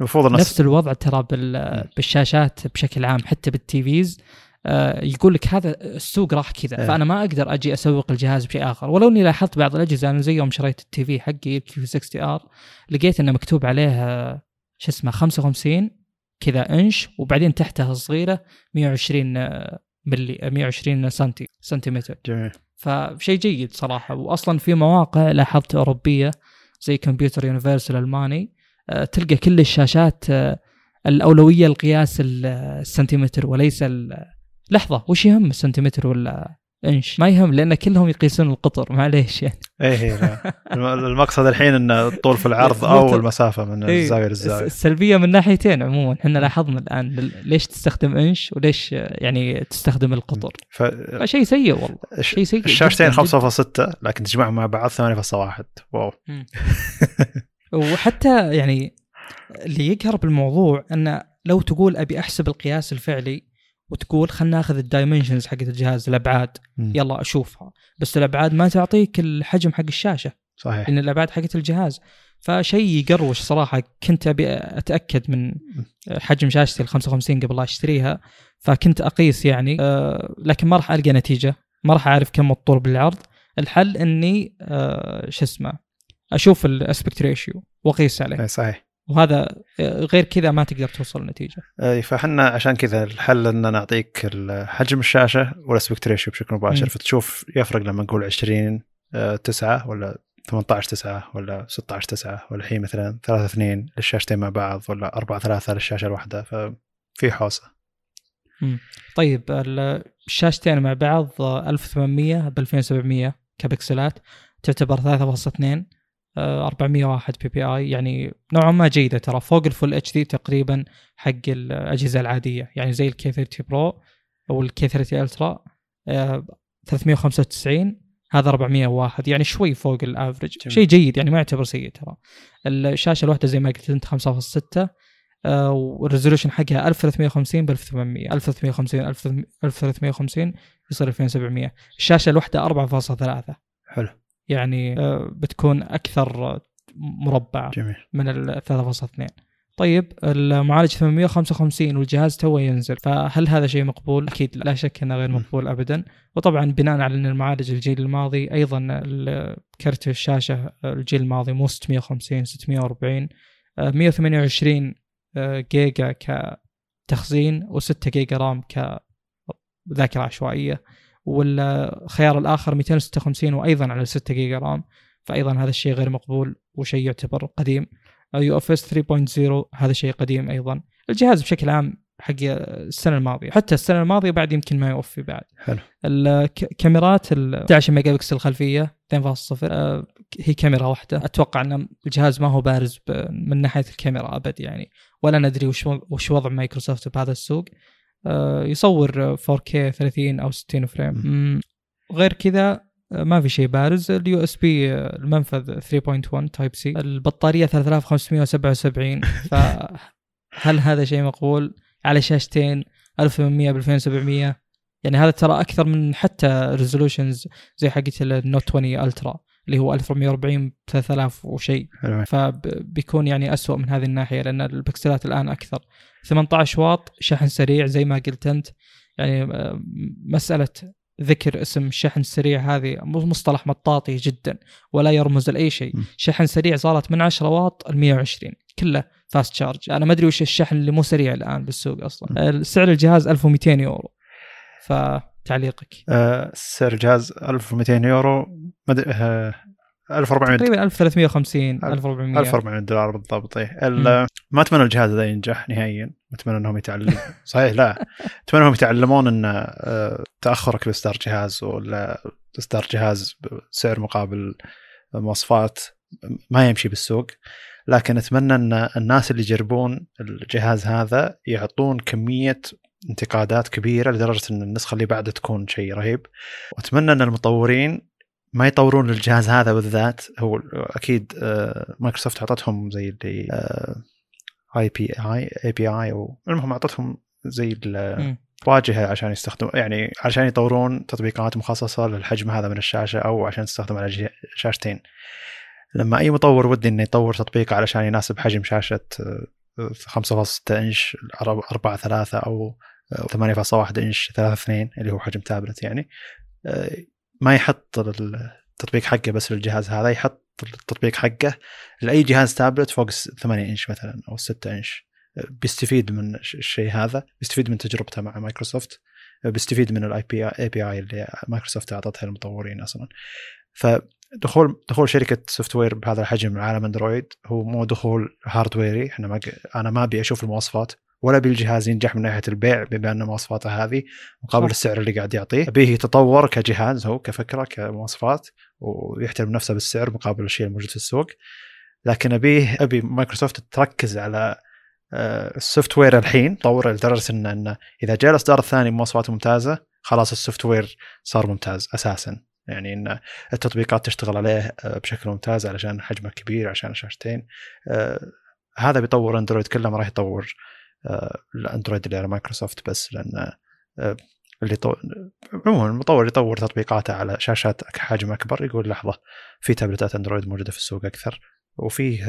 المفروض نفس الوضع ترى بال- بالشاشات بشكل عام حتى بال TVs آه، يقول لك هذا السوق راح كذا إيه. فأنا ما أقدر أجي أسوق الجهاز بشيء آخر. ولو إني لاحظت بعض الأجهزة أنا زي يوم شريت ال TV حقي ال Q60R لقيت إنه مكتوب عليه آه، شو اسمه 55 كذا إنش وبعدين تحتها صغيرة 120 آه، ملي آه، 120 سنتي سنتيمتر. جميل. فشيء جيد صراحة. واصلا في مواقع لاحظت أوروبية زي كمبيوتر يونيفرسال ألماني آه، تلقى كل الشاشات آه، الأولوية القياس ال- السنتيمتر وليس ال- لحظة وش يهم السنتيمتر ولا إنش؟ ما يهم لأن كلهم يقيسون القطر معليش يعني. إيه إيه، المقصد الحين ان الطول في العرض *laughs* أو المسافة من إيه، الزاوية للزاوية. السلبية من ناحيتين عموما. إحنا لاحظنا الآن ليش تستخدم إنش وليش يعني تستخدم القطر. ف شيء سيء والله. شيء سيء الشاشتين جداً 5.6 لكن تجمعهم مع بعض 8.1 wow. *laughs* وحتى يعني اللي يقهر بالموضوع إنه لو تقول أبي أحسب القياس الفعلي وتقول خلنا ناخذ ال dimensions حقت الجهاز الأبعاد. مم. يلا أشوفها. بس الأبعاد ما تعطيك الحجم حق الشاشة. صحيح. لأن الأبعاد حقت الجهاز. فشيء يقروش صراحة. كنت أبي أتأكد من حجم شاشتي ال 55 قبل لا أشتريها. فكنت أقيس يعني. آه، لكن ما راح ألقى نتيجة. ما راح أعرف كم الطول بالعرض. الحل إني آه، شو اسمه أشوف ال aspect ratio وأقيس عليه. إيه، صحيح. وهذا آه، غير كذا ما تقدر توصل لنتيجة. إي فاحنا عشان كذا الحل إن نعطيك حجم الشاشة وال aspect ratio بشكل مباشر. مم. فتشوف يفرق لما نقول 20 9 ولا 18 9 ولا 16 9 ولا الحين مثلا 3 2 للشاشتين مع بعض ولا 4 3 للشاشة الواحدة. ففي حوسة. طيب ال- الشاشتين مع بعض آه، 1800 ب 2700 كبكسلات تعتبر 3.2 آه، 401 PPI يعني نوعا ما جيدة ترى. فوق ال Full HD تقريبا حق الأجهزة العادية. يعني زي ال K30 Pro أو ال K30 Ultra 395 هذا 401 يعني شوي فوق ال average. شيء جيد يعني ما يعتبر سيء ترى. الشاشة الواحدة زي ما قلت أنت 5.6 آه، والريزولوشن حقها 1350 ب 1800 1350 1350 يصير 2700 الشاشة الواحدة 4.3 حلو. يعني آه، بتكون أكثر مربعه جميل من ال 3.2 طيب المعالج 855 والجهاز توه ينزل فهل هذا شيء مقبول؟ أكيد لا شك إنه غير. مقبول ابدا وطبعا بناء على إن المعالج الجيل الماضي أيضا كرت الشاشة الجيل الماضي مو 650 640 آه، 128 آه، جيجا كتخزين و6 giga RAM كذاكرة عشوائية والخيار الآخر 256 وأيضا على 6 giga RAM فايضا هذا الشيء غير مقبول وشيء يعتبر قديم. UFS 3.0 هذا شيء قديم أيضا. الجهاز بشكل عام حق السنة الماضية حتى السنة الماضية بعد يمكن ما يوفي بعد. حلو. الكاميرات ال 11 ميجا بكسل خلفيه 2.0 آه، هي كاميرا واحدة. أتوقع إن الجهاز ما هو بارز من ناحية الكاميرا أبد يعني. ولا ندري وش وش وضع مايكروسوفت بهذا السوق. آه، يصور 4K 30 أو 60 frame. غير كذا آه، ما في شيء بارز. ال USB المنفذ 3.1 Type-C البطارية 3577 *laughs* فهل هذا شيء مقبول؟ على شاشتين 1800 ب 2700 يعني هذا ترى أكثر من حتى resolutions زي حقت ال Note 20 Ultra اللي هو 1440 ب 3000 وشيء. فبيكون يعني أسوأ من هذه الناحية لأن البكسلات الآن أكثر. 18 واط شحن سريع زي ما قلت أنت. يعني آه، مسألة ذكر اسم الشحن السريع هذه مصطلح مطاطي جدا ولا يرمز لأي شيء. شحن سريع صارت من 10 واط ل 120 كله fast charge أنا ما أدري وش الشحن اللي مو سريع الآن بالسوق أصلا. سعر الجهاز 1200 يورو. فتعليقك. آه، سعر الجهاز 1200 يورو مد... آه، 1400 تقريبا 1350 1400 1400 دولار بالضبط إيه. ال- ما أتمنى الجهاز هذا ينجح نهائيا. أتمنى إنهم يتعلمون *laughs* صحيح لا. أتمنى إنهم يتعلمون إن آه، تأخرك باصدار جهاز ولا إصدار جهاز بسعر مقابل مواصفات ما يمشي بالسوق. لكن أتمنى إن الناس اللي يجربون الجهاز هذا يعطون كمية انتقادات كبيرة لدرجة إن النسخة اللي بعدها تكون شيء رهيب. وأتمنى إن المطورين ما يطورون الجهاز هذا بالذات هو أكيد آه، مايكروسوفت أعطتهم زي اللي آي بي آي آي بي آي المهم أعطتهم زي ال- مم. واجهة عشان يستخدم يعني عشان يطورون تطبيقات مخصصة للحجم هذا من الشاشة أو عشان تستخدم على شاشتين لما أي مطور ودي إنه يطور تطبيق علشان يناسب حجم شاشة آه، 5.6 إنش 4 3 أو آه، 8.1 إنش 3 2 اللي هو حجم تابلت يعني آه، ما يحط التطبيق حقه بس للجهاز هذا يحط التطبيق حقه لأي جهاز تابلت فوق 8 إنش مثلا أو 6 إنش. بيستفيد من الش- الشيء هذا بيستفيد من تجربته مع مايكروسوفت بيستفيد من ال API API اللي مايكروسوفت أعطتها للمطورين أصلا. فدخول دخول شركة software بهذا الحجم لعالم أندرويد هو مو دخول hardware ي إحنا ما أنا ما أبي أشوف المواصفات. ولا ابي الجهاز ينجح من ناحية البيع بما أن مواصفاته هذه مقابل صح. السعر اللي قاعد يعطيه. أبيه يتطور كجهاز هو كفكرة كمواصفات ويحترم نفسه بالسعر مقابل الشيء الموجود في السوق. لكن أبيه أبي مايكروسوفت تركز على آه، ال software الحين طور لدرجة إن انه إذا جاء الإصدار الثاني بمواصفات ممتازة خلاص ال software صار ممتاز أساسا. يعني إن التطبيقات تشتغل عليه آه، بشكل ممتاز علشان حجمه كبير عشان شاشتين. آه، هذا بيطور أندرويد كله ما راح يطور الاندرويد اللي على مايكروسوفت بس لأن آه، اللي طو... عموما المطور يطور تطبيقاته على شاشات حجم أكبر يقول لحظة في تابلتات أندرويد موجودة في السوق أكثر وفيه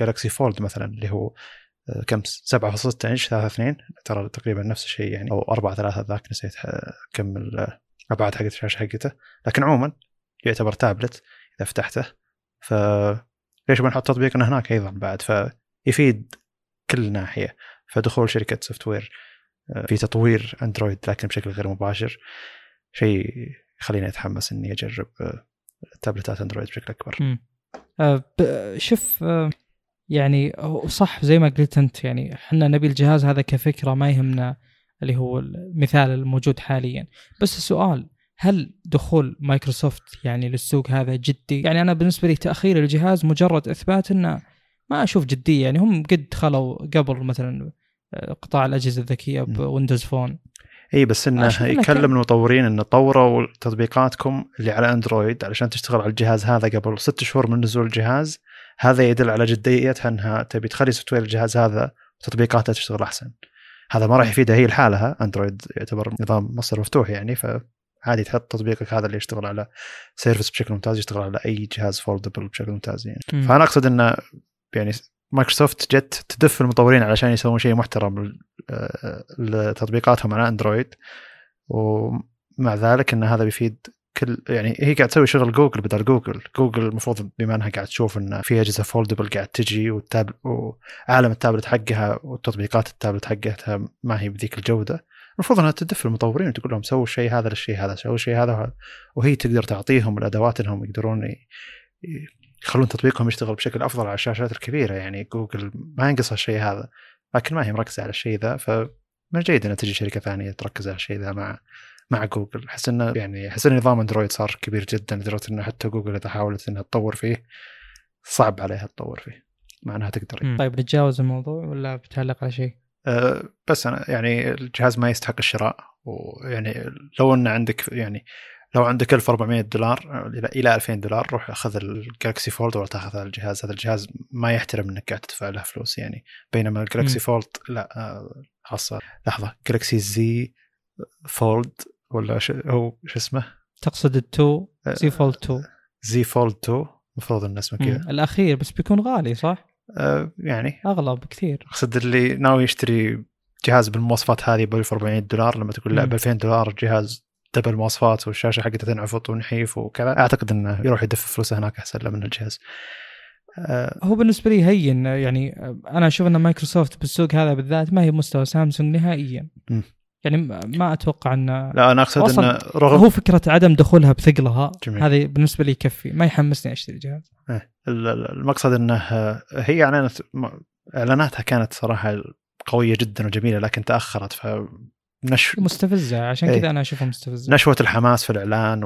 Galaxy Fold مثلا اللي هو آه، كم 7.6 إنش 3 2 ترى تقريبا نفس الشيء يعني أو 4 3 ذاك نسيت آه، كم الابعاد حقت الشاشة حقته. لكن عموما يعتبر تابلت إذا فتحته. ف ليش ما نحط تطبيقنا هناك أيضا بعد؟ فيفيد كل ناحية. فدخول شركة software آه، في تطوير اندرويد لكن بشكل غير مباشر شيء يخليني أتحمس إني أجرب آه، تابلتات اندرويد بشكل أكبر. آه، شوف يعني صح زي ما قلت أنت يعني إحنا نبي الجهاز هذا كفكرة ما يهمنا اللي هو المثال الموجود حاليا بس السؤال هل دخول مايكروسوفت يعني للسوق هذا جدي؟ يعني أنا بالنسبة لي تأخير الجهاز مجرد إثبات إنه ما أشوف جدية يعني هم قد دخلوا قبل مثلا قطاع الأجهزة الذكية ب Windows Phone. إي بس إنه يكلم المطورين إنه طوروا تطبيقاتكم اللي على أندرويد علشان تشتغل على الجهاز هذا قبل ست شهور من نزول الجهاز. هذا يدل على جديتها أنها تبي تخلي software الجهاز هذا وتطبيقاته تشتغل أحسن. هذا ما راح يفيدها هي لحالها أندرويد يعتبر نظام مصدر مفتوح يعني فعادي تحط تطبيقك هذا اللي يشتغل على Surface بشكل ممتاز يشتغل على أي جهاز foldable بشكل ممتاز يعني. فأنا أقصد إنه يعني مايكروسوفت جت تدف المطورين علشان يسوون شيء محترم آه، لتطبيقاتهم على أندرويد. ومع ذلك إن هذا بيفيد كل يعني هي قاعد تسوي شغل جوجل بدل جوجل. جوجل المفروض بما إنها قاعد تشوف إن في أجهزة foldable قاعد تجي وال tab وعالم التابلت حقها وتطبيقات التابلت حقتها ما هي بذيك الجودة. المفروض إنها تدف المطورين وتقول لهم سووا الشيء هذا للشيء هذا سووا الشيء هذا وهي تقدر تعطيهم الأدوات إنهم يقدرون يخلون تطبيقهم يشتغل بشكل أفضل على الشاشات الكبيرة يعني جوجل ما ينقصها الشيء هذا لكن ما هي مركزة على الشيء ذا فمن الجيد ان تجي شركة ثانية تركز على الشيء ذا مع مع جوجل أحس إنه يعني أحس إن نظام أندرويد صار كبير جدا لدرجة إنه حتى جوجل إذا حاولت إنها تطور فيه صعب عليها تطور فيه مع إنها تقدر. طيب نتجاوز الموضوع ولا بتعلق على شيء؟ أه، بس أنا يعني الجهاز ما يستحق الشراء ويعني لو إن عندك يعني لو عندك 1400 دولار إلى إلى 2000 دولار روح خذ ال Galaxy Fold ولا تأخذ هذا الجهاز. هذا الجهاز ما يحترم إنك قاعد تدفع له فلوس يعني. بينما ال Galaxy. Fold لا خاصه لحظة. Galaxy Z Fold ولا ش... هو شو اسمه؟ تقصد ال two Z Fold 2 Z Fold 2 المفروض إن اسمه كذا. الأخير بس بيكون غالي صح؟ أه يعني. أغلى بكثير. أقصد اللي ناوي يشتري جهاز بالمواصفات هذه ب 1400 دولار لما تقول لا. ب 2000 دولار الجهاز double مواصفات والشاشة حقته تنعفط ونحيف وكذا أعتقد إنه يروح يدف فلوسه هناك أحسن له من الجهاز. آه هو بالنسبة لي هين يعني أنا أشوف إن مايكروسوفت بالسوق هذا بالذات ما هي بمستوى سامسونج نهائيا مم. يعني ما- أتوقع إن لا أنا أقصد انه رغم هو فكرة عدم دخولها بثقلها. هذه بالنسبة لي يكفي ما يحمسني أشتري جهاز إيه، ال- ال- المقصد إنه آه، هي اعلنت م- إعلاناتها كانت صراحة قوية جدا وجميلة لكن تأخرت ف نش... مستفزة. عشان إيه. كذا أنا أشوفها مستفزة. نشوة الحماس في الإعلان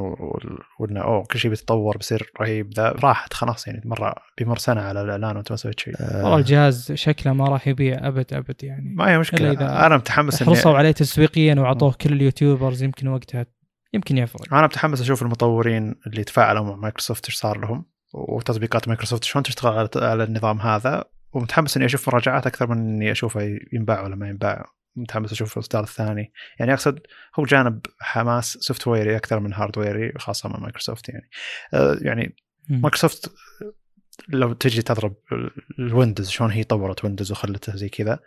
وإنه أوه كل شيء بيتطور بيصير رهيب. ذا راحت خلاص يعني مرة بيمر سنة على الإعلان وأنت ما سويت شيء والله الجهاز شكله ما راح يبيع أبد أبد يعني. ما هي مشكلة. إذا أنا متحمس إني حرصوا عليه تسويقيا وعطوه كل اليوتيوبرز يمكن وقتها يمكن يفرق. أنا متحمس أشوف المطورين اللي تفاعلوا مع مايكروسوفت إيش صار لهم؟ وتطبيقات مايكروسوفت شلون تشتغل على على النظام هذا؟ ومتحمس إني أشوف مراجعات أكثر من إني أشوفه ينباع ولا ما ينباع. متحمس أشوف الأصدار الثاني. يعني أقصد هو جانب حماس software ي أكثر من hardware ي خاصة مع مايكروسوفت يعني. آه يعني. مايكروسوفت لو تجي تضرب الويندوز شلون هي طورت ويندوز وخلته زي كذا؟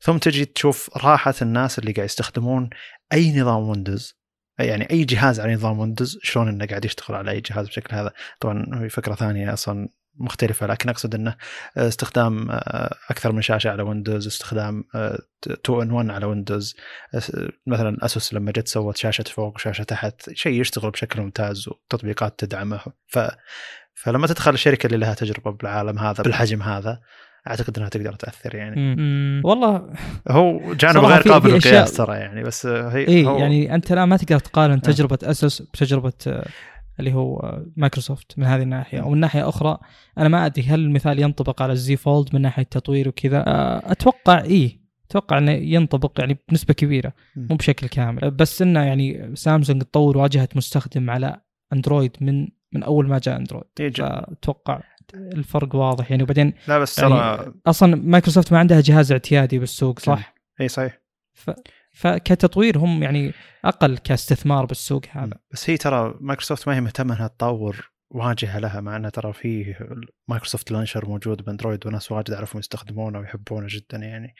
ثم تجي تشوف راحة الناس اللي قاعد يستخدمون أي نظام ويندوز يعني أي جهاز على نظام ويندوز شلون إنه قاعد يشتغل على أي جهاز بشكل هذا. طبعا هي فكرة ثانية أصلا مختلفة لكن أقصد إنه استخدام آه، أكثر من شاشة على ويندوز استخدام 2 in 1 على ويندوز مثلا اسوس لما جت سوت شاشة فوق وشاشة تحت شيء يشتغل بشكل ممتاز وتطبيقات تدعمه. ف فلما تدخل الشركة اللي لها تجربة بالعالم هذا بالحجم هذا أعتقد إنها تقدر تأثر يعني. مم. والله هو جانب غير قابل للقياس ترى يعني بس هي اي هو يعني أنت الان ما تقدر تقارن تجربة اسوس بتجربة آه، اللي هو مايكروسوفت من هذه الناحية. ومن ناحية أخرى أنا ما أدري هل المثال ينطبق على ال Z Fold من ناحية تطوير وكذا. آه، أتوقع اي أتوقع إنه ينطبق يعني بنسبة كبيرة مو بشكل كامل. بس إنه يعني سامسونج تطور واجهه مستخدم على أندرويد من من أول ما جاء أندرويد. يجي. فأتوقع الفرق واضح يعني. وبعدين لا بس يعني ترى أصلا مايكروسوفت ما عندها جهاز اعتيادي بالسوق صح؟ اي صحيح. ف... فكتطويرهم يعني أقل كاستثمار بالسوق هذا. بس هي ترى مايكروسوفت ما هي مهتمة إنها تطور واجهة لها مع إنه ترى في مايكروسوفت launcher موجود بأندرويد وناس واجد اعرفهم يستخدمونه ويحبونه جدا يعني.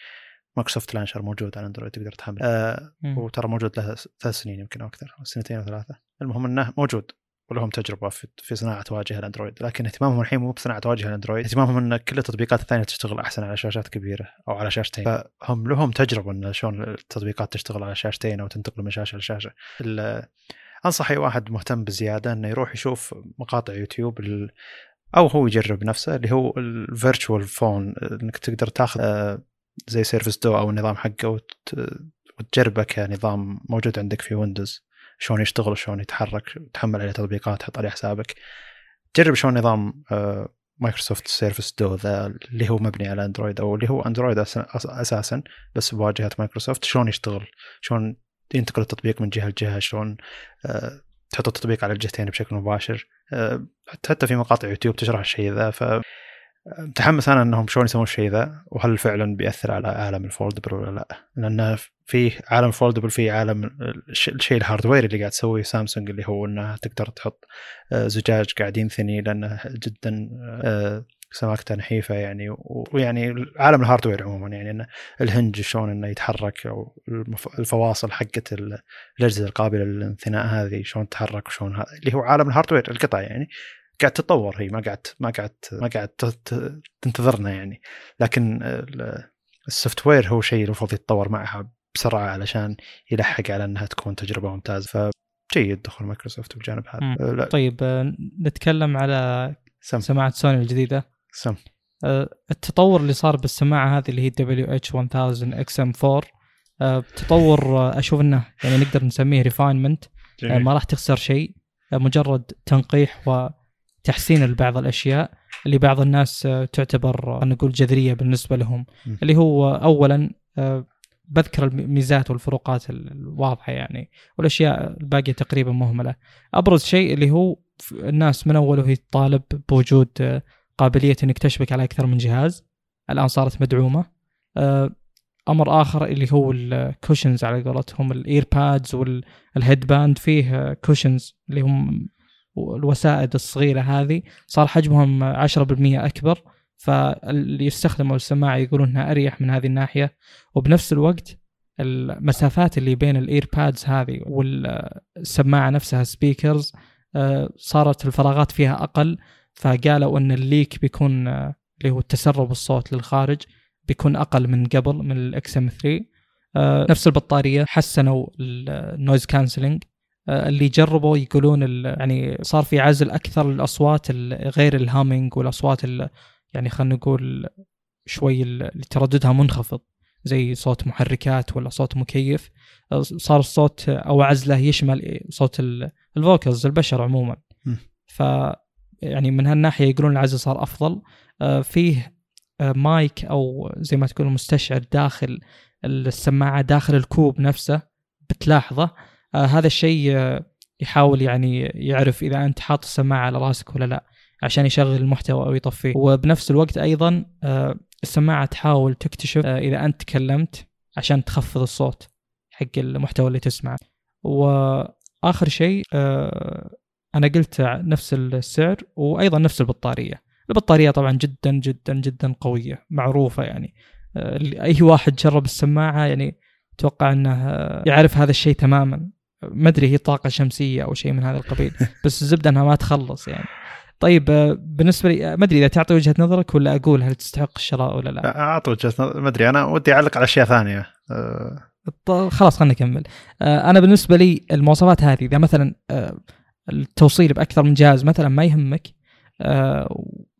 مايكروسوفت launcher موجود على أندرويد تقدر تحمله آه. وترى موجود له ثلاث سنين يمكن أو أكثر سنتين أو ثلاثة. المهم إنه موجود. ولهم تجربة في, في صناعة واجهة الأندرويد. لكن اهتمامهم الحين مو بصناعة واجهة الأندرويد. اهتمامهم إن كل التطبيقات الثانية تشتغل أحسن على شاشات كبيرة أو على شاشتين. فهم لهم تجربة إن شلون التطبيقات تشتغل على شاشتين أو تنتقل من شاشة لشاشة. أنصح أي واحد مهتم بزيادة إنه يروح يشوف مقاطع يوتيوب أو هو يجرب نفسه اللي هو ال virtual phone إنك تقدر تاخذ آه، زي Surface Duo أو النظام حقه وت- وتجربه كنظام موجود عندك في ويندوز شلون يشتغل شلون يتحرك تحمل عليه تطبيقات تحط عليه حسابك. جرب شلون نظام آه، مايكروسوفت Surface Duo ذا اللي هو مبني على اندرويد أو اللي هو اندرويد أساسا بس بواجهة مايكروسوفت شلون يشتغل؟ شلون ينتقل التطبيق من جهة لجهة؟ شلون آه، تحط التطبيق على الجهتين بشكل مباشر؟ آه، حتى في مقاطع يوتيوب تشرح الشيء ذا ف متحمس أنا إنهم شلون يسوون الشيء ذا وهل فعلا بيأثر على عالم ال foldable ولا لا؟ لأن في عالم foldable في عالم الشيء ال hardware اللي قاعد تسويه سامسونج اللي هو انها تقدر تحط آه، زجاج قاعد ينثني لأنه جدا آه، سماكته نحيفة يعني ويعني عالم ال hardware عموما يعني إنه ال hinge شلون إنه يتحرك أو الفواصل حقت الأجهزة القابلة للانثناء هذه شلون تتحرك وشلون اللي هو عالم ال hardware القطع يعني. قاعد تتطور هي ما قاعد ما قاعد ما قاعد تنتظرنا يعني. لكن ال software هو شيء المفروض يتطور معها بسرعة علشان يلحق على إنها تكون تجربة ممتازة. فجيد دخول مايكروسوفت بجانب هذا. طيب آه، نتكلم على سم. سماعة سوني الجديدة. سم. آه، التطور اللي صار بالسماعة هذه اللي هي دبليو اتش 1000 إكس ام 4 تطور أشوف إنه يعني نقدر نسميه refinement ما راح تخسر شيء. مجرد تنقيح و تحسين لبعض الأشياء اللي بعض الناس آه، تعتبر نقول جذرية بالنسبة لهم. م. اللي هو اولا آه، بذكر الميزات والفروقات الواضحة يعني والأشياء الباقية تقريبا مهملة. أبرز شيء اللي هو الناس من أول وهي تطالب بوجود آه، قابلية إنك تشبك على أكثر من جهاز. الآن صارت مدعومة. أمر آخر اللي هو ال cushions على قولتهم ال ear pads وال headband فيه cushions اللي هم والوسائد الصغيرة هذه صار حجمهم 10% أكبر فاللي يستخدموا السماعة يقولون إنها أريح من هذه الناحية. وبنفس الوقت المسافات اللي بين ال earpads هذه والسماعة نفسها speakers آه، صارت الفراغات فيها أقل فقالوا إن ال leak بيكون آه، اللي هو التسرب الصوت للخارج بيكون أقل من قبل من ال XM3 نفس البطارية حسنوا ال noise cancelling اللي جربوا يقولون يعني صار في عزل أكثر للأصوات غير ال humming والأصوات يعني خلينا نقول شوي اللي ترددها منخفض زي صوت محركات ولا صوت مكيف. آه، صار الصوت أو عزله يشمل صوت ال vocals البشر عموما. ف يعني من هالناحية يقولون العزل صار أفضل. آه، فيه مايك أو زي ما تقول مستشعر داخل السماعة داخل الكوب نفسه بتلاحظه. آه هذا الشيء آه يحاول يعني يعرف إذا أنت حاط السماعة على راسك ولا لا عشان يشغل المحتوى أو يطفيه. وبنفس الوقت أيضا آه السماعة تحاول تكتشف آه إذا أنت تكلمت عشان تخفض الصوت حق المحتوى اللي تسمعه. وآخر شيء آه أنا قلت نفس السعر وأيضا نفس البطارية. البطارية طبعا جدا جدا جدا قوية معروفة يعني. آه، أي واحد جرب السماعة يعني أتوقع إنه يعرف هذا الشيء تماما. ما أدري هي طاقة شمسية أو شيء من هذا القبيل *laughs* بس الزبدة إنها ما تخلص يعني. طيب بالنسبة لي ما أدري إذا تعطي وجهة نظرك ولا أقول هل تستحق الشراء ولا لا؟ أعطي وجهة نظر ما أدري أنا ودي أعلق على أشياء ثانية. أه... خلاص خلينا نكمل. أه أنا بالنسبة لي المواصفات هذه إذا مثلا أه التوصيل بأكثر من جهاز مثلا ما يهمك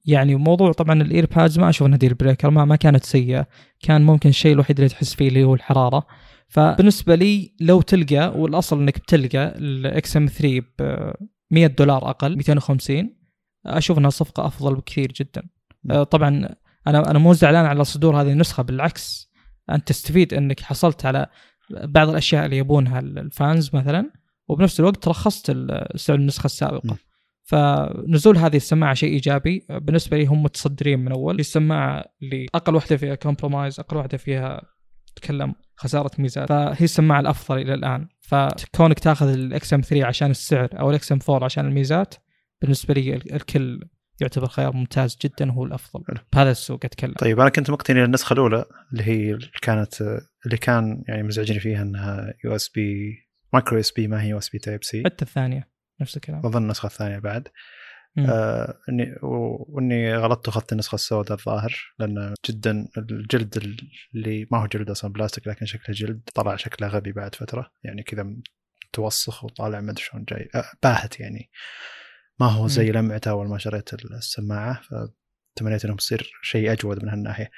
يعني موضوع طبعا ال earpads ما أشوف إنها deal breaker ما, ما كانت سيئة كان ممكن الشيء الوحيد اللي تحس فيه اللي هو الحرارة. فبالنسبة لي لو تلقى والأصل إنك بتلقى ال XM3 ب 100 دولار أقل 250 أشوف إنها صفقة أفضل بكثير جدا. آه، طبعا أنا أنا مو زعلان على صدور هذه النسخة بالعكس أنت تستفيد إنك حصلت على بعض الأشياء اللي يبونها ال fans مثلا وبنفس الوقت رخصت سعر النسخة السابقة. فنزول هذه السماعة شيء إيجابي. بالنسبة لي هم متصدرين من أول. السماعه اللي أقل واحدة فيها compromise أقل واحدة فيها تكلم خسارة ميزات. فهي السماعة الأفضل إلى الآن. فكونك تاخذ ال XM3 عشان السعر أو ال XM4 عشان الميزات بالنسبة لي الكل يعتبر خيار ممتاز جدا وهو الأفضل. بهذا السوق أتكلم. طيب أنا كنت مقتني للنسخة الأولى اللي هي كانت اللي كان يعني مزعجني فيها إنها USB micro SB ما هي USB Type-C حتى الثانية نفس الكلام. أظن النسخة الثانية بعد. آه اني وإني غلطت وأخذت النسخة السوداء الظاهر لأن جدا الجلد اللي ما هو جلد أصلا بلاستيك لكن شكله جلد طلع شكله غبي بعد فترة. يعني كذا متوسخ وطالع ما أدري شلون جاي آه باهت يعني. ما هو زي لمعتة أول ما شريت السماعة فتمنيت إنه يصير شيء أجود من هالناحية.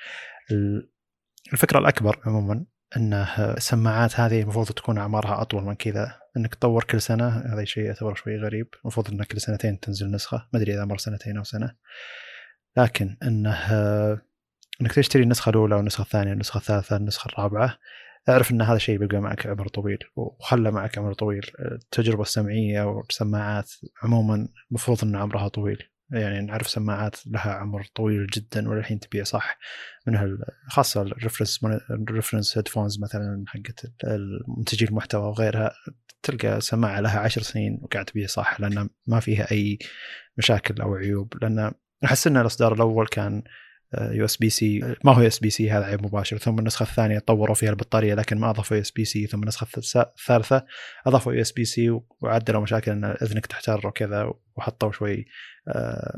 الفكرة الأكبر عموما إنه السماعات هذه المفروض تكون أعمارها أطول من كذا. إنك تطور كل سنة هذا شيء يعتبر شوي غريب. المفروض انك كل سنتين تنزل نسخة. ما أدري إذا مر سنتين أو سنة. لكن إنه إنك تشتري النسخة الأولى والنسخة الثانية والنسخة الثالثة والنسخة الرابعة أعرف إن هذا الشيء بيبقى معك عمر طويل وخلى معك عمر طويل. التجربة السمعية والسماعات عموما المفروض ان عمرها طويل. يعني نعرف سماعات لها عمر طويل جدا وللحين تبيع صح؟ من خاصة ال reference ال reference headphones مثلا حقت المنتجين المحتوى وغيرها تلقى سماعة لها عشر سنين وقاعد تبيع صح؟ لأن ما فيها أي مشاكل أو عيوب لأن أحس إن الإصدار الأول كان USB-C ما هو USB-C هذا عيب مباشر. ثم النسخة الثانية طوروا فيها البطارية لكن ما أضافوا USB-C. ثم النسخة الثالثة أضافوا USB-C وعدلوا مشاكل إن إذنك تحتر وكذا وحطوا شوي آه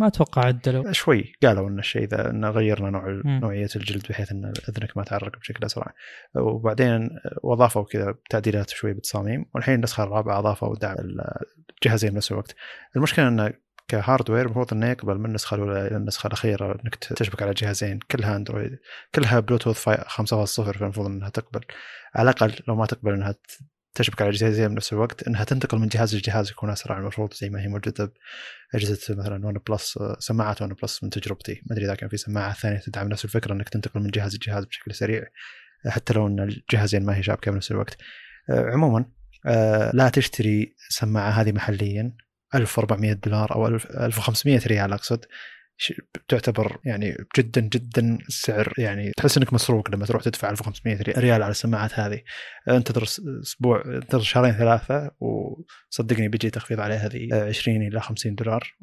ما أتوقع عدلوا. شوي قالوا إن الشيء ذا انه غيرنا نوع. نوعية الجلد بحيث إن إذنك ما تعرق بشكل أسرع. وبعدين وأضافوا كذا تعديلات شوي بالتصاميم والحين النسخة الرابعة أضافوا دعم الجهازين بنفس الوقت. المشكلة انه ك hardware المفروض إنه يقبل من النسخة الأولى إلى النسخة الأخيرة إنك تشبك على جهازين كلها Android كلها بلوتوث 5.0 فالمفروض إنها تقبل. على الأقل لو ما تقبل إنها تشبك على جهازين بنفس الوقت إنها تنتقل من جهاز لجهاز يكون أسرع. المفروض زي ما هي موجودة بأجهزة مثلا OnePlus سماعات OnePlus من تجربتي. ما أدري إذا كان في سماعة ثانية تدعم نفس الفكرة إنك تنتقل من جهاز لجهاز بشكل سريع حتى لو إن الجهازين ما هي شابكة بنفس الوقت. عموما لا تشتري سماعة هذه محليا 1400 دولار أو 1500 ريال أقصد. تعتبر يعني جدا جدا السعر يعني تحس إنك مسروق لما تروح تدفع 1500 ريال على السماعات هذه. انتظر أسبوع انتظر شهرين ثلاثة وصدقني بيجي تخفيض عليها هذه 20 إلى 50 دولار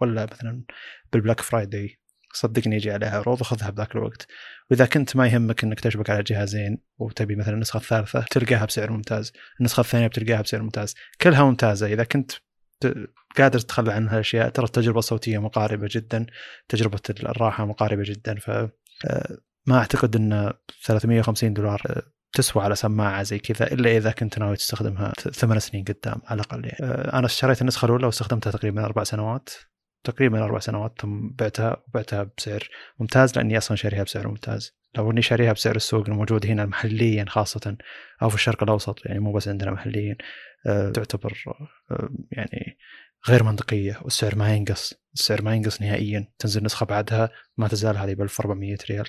ولا مثلا بال Black Friday. صدقني يجي عليها عروض وخذها بذاك الوقت. وإذا كنت ما يهمك إنك تشبك على جهازين وتبي مثلا النسخه الثالثه تلقاها بسعر ممتاز. النسخه الثانية بتلقاها بسعر ممتاز. كلها ممتازة. إذا كنت قادر تتخلى عن هالاشياء ترى التجربة الصوتية مقاربة جدا تجربة الراحة مقاربة جدا. ف آه، ما أعتقد إن 350 دولار آه، تسوى على سماعة زي كذا إلا إذا كنت ناوي تستخدمها ثمان سنين قدام على الأقل يعني. آه، أنا اشتريت النسخة الأولى واستخدمتها تقريبا أربع سنوات. تقريبا أربع سنوات ثم بعتها وبعتها بسعر ممتاز لأني أصلا شاريها بسعر ممتاز. لو إني شاريها بسعر السوق الموجود هنا محليا خاصة أو في الشرق الأوسط يعني مو بس عندنا محليا. تعتبر آه، يعني غير منطقية والسعر ما ينقص. السعر ما ينقص نهائيا. تنزل نسخة بعدها ما تزال هذه ب 1400 ريال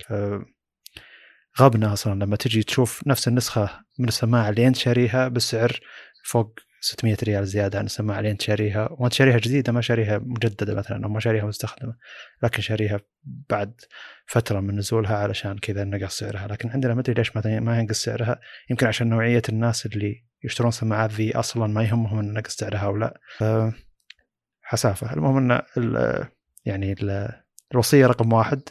غبنا أصلا لما تجي تشوف نفس النسخة من السماعة اللي أنت شاريها بسعر فوق 600 ريال زيادة عن السماعة اللي انت شاريها وانت شاريها جديدة ما شاريها مجددة مثلا أو ما شاريها مستخدمة لكن شاريها بعد فترة من نزولها علشان كذا نقص سعرها. لكن عندنا ما أدري ليش ما ينقص سعرها. يمكن عشان نوعية الناس اللي يشترون سماعات ذي أصلا ما يهمهم ان نقص سعرها أو لا. حسافة. المهم إن يعني الوصية رقم واحد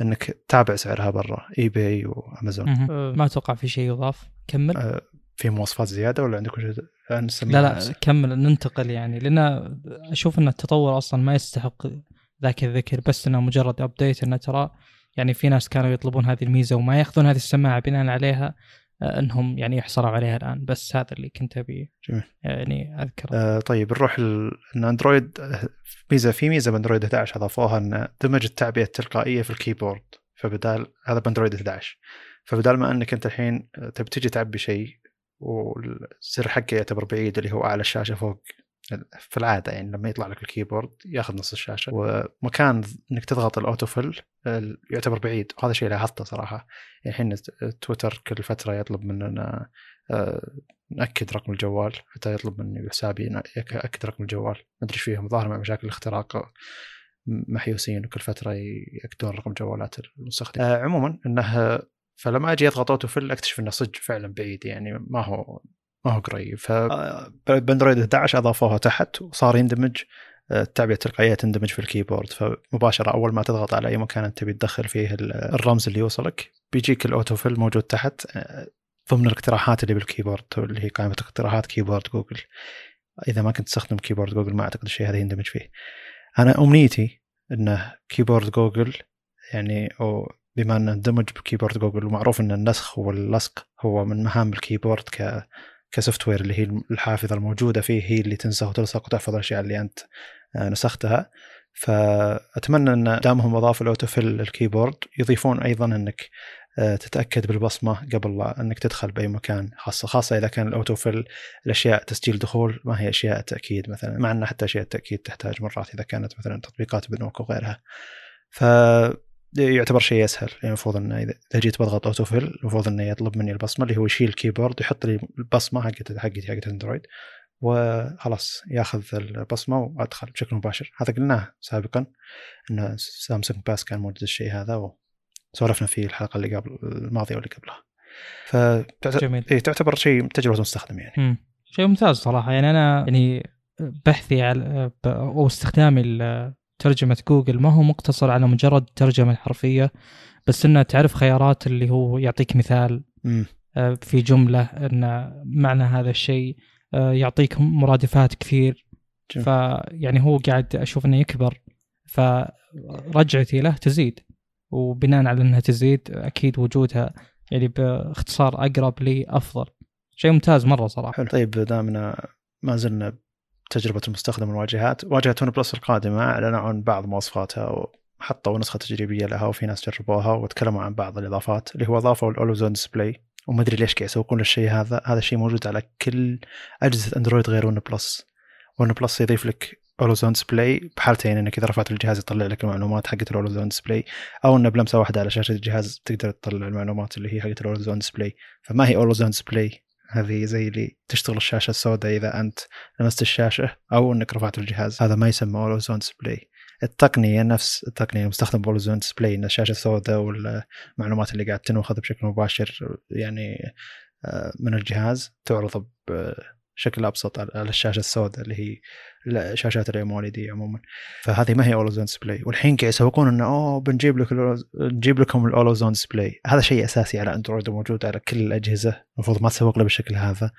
إنك تتابع سعرها برا اي باي وامازون ما أتوقع في شيء يضاف. كمل. أه. في مواصفات زيادة ولا عندكم شيء لا لا. كمل ننتقل يعني لأن أشوف إن التطور أصلا ما يستحق ذاك الذكر بس إنه مجرد update إنه ترى يعني في ناس كانوا يطلبون هذه الميزة وما يأخذون هذه السماعة بناء عليها آه، إنهم يعني يحصلوا عليها الآن. بس هذا اللي كنت أبي يعني أذكره. آه طيب نروح ل... إن Android ميزة في ميزة ب Android 11 أضافوها إن دمج التعبئة التلقائية في الكيبورد فبدال هذا ب Android 11 فبدال ما إنك أنت الحين تبي تجي تعبي شيء والزر حقه يعتبر بعيد اللي هو أعلى الشاشه فوق في العادة يعني لما يطلع لك الكيبورد ياخذ نص الشاشة. ومكان إنك تضغط ال autofill يعتبر بعيد. وهذا شيء لاحظته صراحة. يعني الحين تويتر كل فترة يطلب مننا آه، نأكد رقم الجوال حتى يطلب مني حسابي اكد رقم الجوال. ما أدري فيهم. ظاهر مع مشاكل الاختراق محيوسين وكل فترة يأكدون رقم جوالات المستخدم آه عموما إنه فلما أجي أضغط autofill أكتشف إنه صدق فعلا بعيد يعني ما هو ما هو قريب. ف ب Android 11 أضافوها تحت وصار يندمج آه، التعبئة التلقائية تندمج في الكيبورد. فمباشرة أول ما تضغط على أي مكان أنت تبي تدخل فيه الرمز اللي يوصلك بيجيك ال autofill موجود تحت آه، ضمن الاقتراحات اللي بالكيبورد اللي هي قائمة اقتراحات كيبورد جوجل. إذا ما كنت تستخدم keyboard جوجل ما أعتقد الشيء هذا يندمج فيه. أنا أمنيتي إنه keyboard جوجل يعني أو بما انه اندمج ب keyboard جوجل ومعروف أن النسخ واللصق هو من مهام ال keyboard ك ك software اللي هي الحافظه الموجودة فيه هي اللي تنسخ وتلصق وتحفظ الاشياء اللي أنت آه، نسختها. فأتمنى أن دامهم اضافوا ال autofill لل keyboard. يضيفون أيضا أنك آه، تتأكد بالبصمة قبل أنك تدخل بأي مكان خاصة خاصة إذا كان ال autofill الأشياء تسجيل دخول ما هي أشياء تأكيد مثلا مع أن حتى أشياء التأكيد تحتاج مرات إذا كانت مثلا تطبيقات بنوك وغيرها. ف يعتبر شيء أسهل. يعني المفروض انه اذا جيت بضغط autofill المفروض إنه يطلب مني البصمة اللي هو يشيل ال keyboard ويحط لي البصمة حقت حقتي حقت أندرويد. وخلاص ياخذ البصمة وأدخل بشكل مباشر. هذا قلناه سابقا ان سامسونج باس كان موجود الشيء هذا وسولفنا فيه الحلقة اللي قبل الماضية واللي قبلها. فتعتبر إيه تعتبر شيء تجربة مستخدم يعني. مم. شيء ممتاز صراحة. يعني أنا يعني بحثي على أو استخدامي ترجمة جوجل. ما هو مقتصر على مجرد الترجمة الحرفية بس إنه تعرف خيارات اللي هو يعطيك مثال م. آه، في جملة إن معنى هذا الشيء آه، يعطيك مرادفات كثير. فيعني هو قاعد أشوف إنه يكبر فرجعتي له تزيد. وبناء على إنها تزيد أكيد وجودها يعني باختصار أقرب لي أفضل. شيء ممتاز مرة صراحة. حلو. طيب دامنا ما زلنا تجربة المستخدم الواجهات واجهه ون بلس القادمة إعلنوا عن بعض مواصفاتها وحطوا نسخة تجريبية لها وفي ناس جربوها وتكلموا عن بعض الإضافات اللي هو أضافوا ال always-on display وما أدري ليش قاعد يسوقون الشيء هذا. هذا الشيء موجود على كل أجهزة أندرويد غير ون بلس. ون بلس يضيف لك always-on display بحالتين إنك إذا رفعت الجهاز يطلع لك المعلومات حقت ال always-on display أو انه بلمسة واحدة على شاشة الجهاز تقدر تطلع المعلومات اللي هي حقت ال always-on display فما هي always-on display هذه زي اللي تشتغل الشاشة السوداء إذا أنت لمست الشاشة أو إنك رفعت الجهاز. هذا ما يسمى always-on display التقنية نفس التقنية المستخدم ب always-on display إن الشاشة السوداء والمعلومات اللي قاعد تنوخذ بشكل مباشر يعني آه، من الجهاز تعرض بشكل أبسط على الشاشة السوداء اللي هي شاشات ال AMOLED عموما. فهذه ما هي always-on display والحين قاعد يسوقون إنه أوه بنجيب لك نجيب لكم ال always-on display هذا شيء أساسي على أندرويد وموجود على كل الأجهزة. المفروض ما تسوق له بالشكل هذا.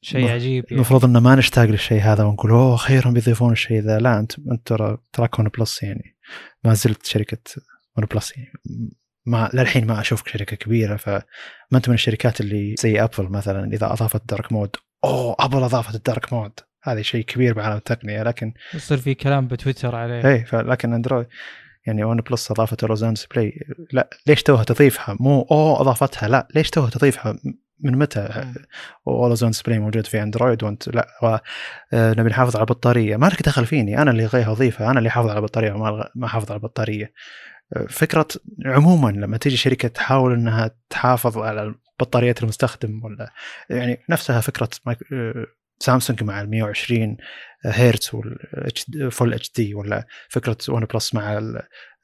شيء عجيب يعني. المفروض إنه ما نشتاق للشيء هذا ونقول أوه أخيرا بيضيفون الشيء ذا. لا انت أنت ترى تراك ون بلس يعني. ما زلت شركة ون بلس يعني. ما للحين ما أشوفك شركة كبيرة فما أنت من الشركات اللي زي ابل مثلا إذا أضافت dark mode أوه ابل اضافت ال dark mode. هذا شيء كبير بعالم التقنية لكن يصير في كلام بتويتر عليه. اي لكن أندرويد يعني ون بلس اضافت always-on display لا ليش توها تضيفها؟ مو أوه أضافتها. لا ليش توها تضيفها؟ من متى؟ always-on display موجود في أندرويد وانت لا و... آه، نبي نحافظ على البطارية. ما لك دخل فيني. أنا اللي ابغيها اضيفها أنا اللي احافظ على البطارية وما ما احافظ على البطارية. آه، فكرة عموما لما تيجي شركة تحاول إنها تحافظ على بطاريه المستخدم ولا يعني نفسها فكرة سامسونج مع ال 120 هرتز وال full HD ولا فكرة ون بلس مع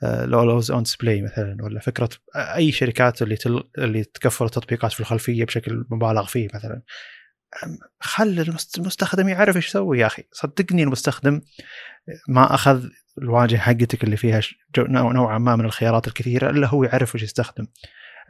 ال always-on display مثلا ولا فكرة أي شركات اللي تل... اللي تقفل التطبيقات في الخلفية بشكل مبالغ فيه مثلا. خل المستخدم يعرف إيش يسوي يا أخي. صدقني المستخدم ما أخذ الواجهة حقتك اللي فيها نوعا ما من الخيارات الكثيرة إلا هو يعرف إيش يستخدم.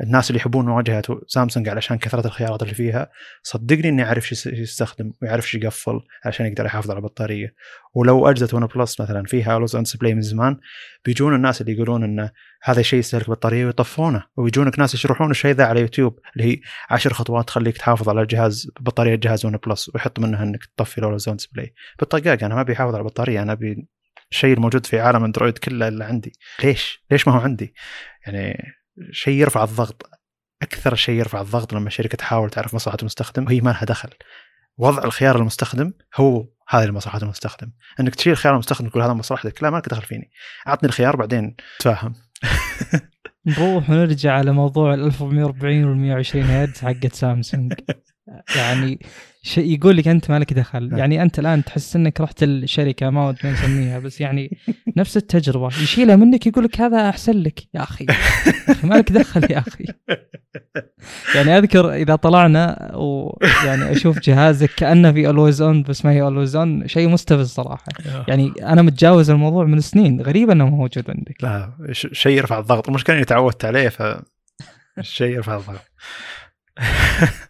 الناس اللي يحبون واجهه سامسونج علشان كثرة الخيارات اللي فيها صدقني إنه يعرف إيش يستخدم ويعرف إيش يقفل عشان يقدر يحافظ على البطارية. ولو أجهزة ون بلس مثلا فيها always-on display من زمان بيجون الناس اللي يقولون انه هذا الشيء يستهلك بطارية ويطفونه ويجونك ناس يشرحون الشيء ذا على يوتيوب اللي هي عشر خطوات تخليك تحافظ على الجهاز بطارية جهاز ون بلس ويحط منها إنك تطفي always-on display بالطقاق أنا ما ابي احافظ على البطارية أنا ابي الشيء الموجود في عالم أندرويد كله اللي عندي. ليش؟ ليش ما هو عندي؟ يعني شيء يرفع الضغط. أكثر شيء يرفع الضغط لما الشركة تحاول تعرف مصلحة المستخدم وهي ما لها دخل. وضع الخيار المستخدم هو هذه مصلحه المستخدم. إنك تشيل خيار المستخدم تقول هذا مصلحتك لا ما لك دخل فيني. أعطني الخيار بعدين. تفاهم. *laughs* نروح ونرجع على موضوع ال 1440 وال 120 هرتز حقت سامسونج. *laughs* يعني شيء يقول لك أنت مالك دخل. نعم. يعني أنت الآن تحس إنك رحت الشركة ما ودنا نسميها بس يعني نفس التجربة. يشيلها منك يقول لك هذا أحسن لك. يا أخي مالك دخل يا أخي. يعني أذكر إذا طلعنا ويعني أشوف جهازك كأنه في always-on بس ما هي always-on شيء مستفز صراحة. يعني أنا متجاوز الموضوع من سنين غريب أنه موجود عندك. لا شيء يرفع الضغط. المشكلة إني تعودت عليه ف شيء يرفع الضغط. *laughs*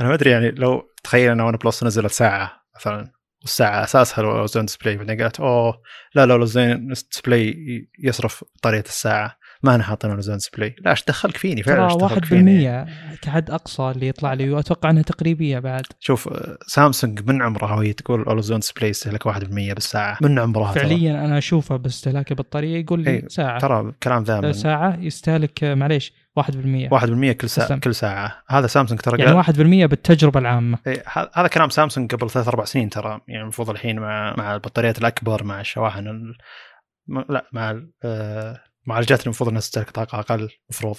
أنا ما أدري يعني لو تخيل إن ون بلس نزلت ساعة مثلا والساعة أساسها ال always-on display بعدين قالت أوه لا لا ال always-on display يصرف بطاريه الساعة. ما أنا حاطين always-on display لا إيش دخلك فيني؟ ترى فعلا إيش دخلك فيني؟ 1% كحد أقصى اللي يطلع لي وأتوقع إنها تقريبية بعد. شوف سامسونج من عمرها وهي تقول always-on display يستهلك 1% بالساعة. من عمرها ترى. فعليا أنا أشوفها باستهلاك البطارية يقول لي إيه، ساعة. ترى كلام ذا من ساعة يستهلك معليش 1% 1% كل ساعة تسلم. كل ساعة. هذا سامسونج ترى يعني قال 1% بالتجربة العامة. إيه، ه- هذا كلام سامسونج قبل ثلاث أربع سنين ترى. يعني المفروض الحين مع مع البطاريات الأكبر مع الشواحن ال... لا مع ال- آه، معالجات المفروض أنها تستهلك طاقة أقل المفروض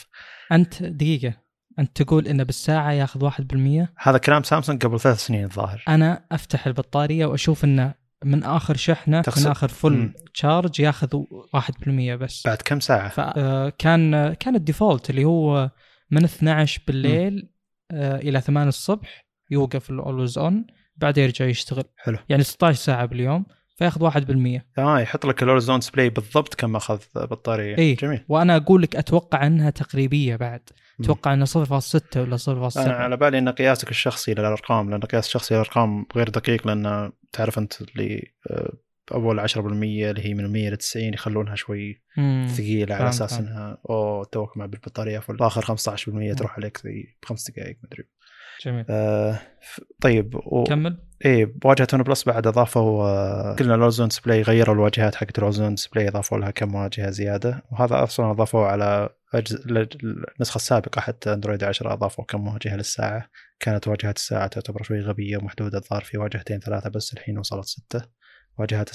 أنت دقيقة. أنت تقول انه بالساعة ياخذ 1% هذا كلام سامسونج قبل ثلاث سنين الظاهر. أنا أفتح البطارية وأشوف انه من آخر شحنة تقصد- من آخر full مم. charge ياخذ 1% بس. بعد كم ساعة؟ فكان كان ال default اللي هو من 12 بالليل آه، إلى 8 الصبح يوقف ال always-on بعدين يرجع يشتغل. حلو. يعني 16 ساعة باليوم. فياخذ 1% آه يحط لك ال always-on display بالضبط كم أخذ بطارية إيه. جميل وأنا أقول لك أتوقع إنها تقريبية بعد. أتوقع انها 0.6 ولا 0.7 أنا على بالي إن قياسك الشخصي للأرقام لأن قياس الشخصي للأرقام غير دقيق لأن تعرف أنت اللي آه، أول 10% اللي هي من 100 ل 90 يخلونها شوي. ثقيلة على أساس. إنها أوه توك مع بالبطارية فل اخر 15% تروح عليك زي بخمس دقائق مدري جميل. آه طيب و... كمل. إيه بواجهه OnePlus بعد اضافوا آه، قلنا ال Always On Display غيروا الواجهات حقت ال Always On Display أضافوا لها كم واجهة زيادة وهذا أصلا أضافوه على أجز... النسخه السابقه حتى أندرويد 10 أضافوا كم واجهة للساعة. كانت واجهة الساعة تعتبر شوي غبية ومحدودة الظاهر في واجهتين ثلاثة بس الحين وصلت ستة. واجهات.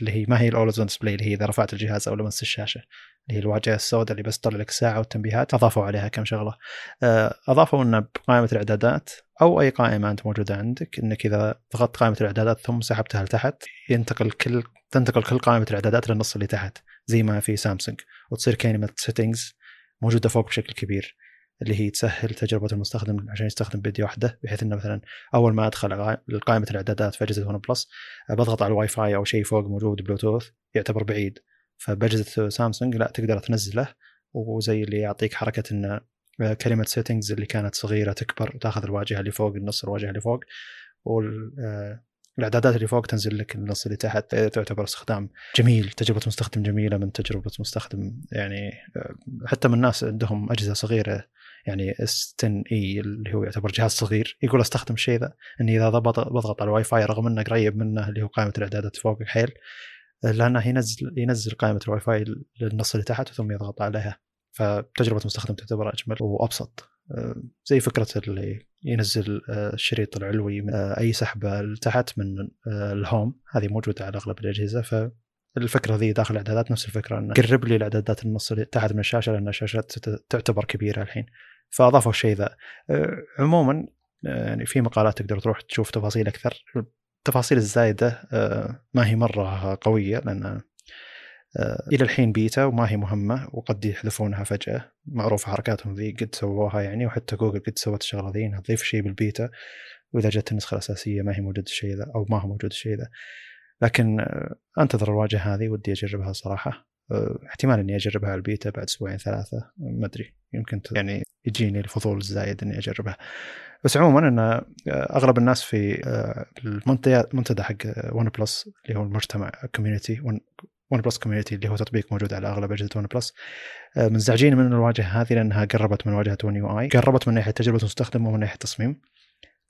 اللي هي ما هي ال Always On Display اللي هي إذا رفعت الجهاز أو لمست الشاشة اللي هي الواجهة السوداء اللي بس تطلع لك الساعة والتنبيهات أضافوا عليها كم شغلة. آه، أضافوا انه بقائمه الإعدادات أو أي قائمة أنت موجودة عندك إنك إذا ضغطت قائمة الإعدادات ثم سحبتها لتحت ينتقل كل تنتقل كل قائمة الإعدادات للنص اللي تحت زي ما في سامسونج وتصير كلمه Settings موجودة فوق بشكل كبير. اللي هي تسهل تجربة المستخدم عشان يستخدم بيد واحدة بحيث إنه مثلا أول ما أدخل قائمة الإعدادات في أجهزة OnePlus آه، بضغط على الواي فاي أو شيء فوق موجود بلوتوث يعتبر بعيد. فباجهزه سامسونج لا تقدر تنزله وزي اللي يعطيك حركة انه آه، كلمة Settings اللي كانت صغيرة تكبر وتأخذ الواجهة اللي فوق النص الواجهة اللي فوق والاعدادات اللي فوق تنزل لك النص اللي تحت آه، تعتبر استخدام جميل تجربة مستخدم جميلة من تجربة مستخدم يعني آه، حتى من الناس عندهم أجهزة صغيرة يعني S10e اللي هو يعتبر جهاز صغير يقول أستخدم الشيء ذا إني إذا ضبط بضغط على الواي فاي رغم إنه قريب منه اللي هو قائمة الإعدادات فوق حيل لأنه ينزل ينزل قائمة الواي فاي للنص اللي تحت ثم يضغط عليها. فتجربة المستخدم تعتبر أجمل وأبسط. آه، زي فكرة اللي ينزل آه، الشريط العلوي من آه، أي سحبة لتحت من ال home هذه موجودة على أغلب الأجهزة فالفكرة ذي داخل الإعدادات نفس الفكرة إنه قرب لي الإعدادات النص اللي تحت من الشاشة لأن الشاشات تعتبر كبيرة الحين. فأضافوا الشيء ذا. آه، عموما آه، يعني في مقالات تقدر تروح تشوف تفاصيل أكثر. التفاصيل الزايدة آه، ما هي مرة قوية لأن إلى الحين بيتا وما هي مهمة وقد يحذفونها فجأة. معروف حركاتهم ذي قد سووها يعني وحتى جوجل قد سوت الشغلة ذي إنها تضيف شيء بالبيتا. وإذا جت النسخة الأساسية ما هي موجود الشيء ذا أو ما هو موجود الشيء ذا. لكن آه، أنتظر الواجهة هذه ودي أجربها صراحة. آه، احتمال إني أجربها على البيتا بعد أسبوعين ثلاثة ما أدري. يمكن يعني يجيني الفضول الزايد إني أجربها. بس عموما إن آه، أغلب الناس في المنتدى حق OnePlus اللي هو المجتمع community OnePlus community اللي هو تطبيق موجود على أغلب أجهزة OnePlus منزعجين من الواجهة هذه لأنها قربت من واجهة One UI قربت من ناحية تجربة المستخدم ومن ناحية التصميم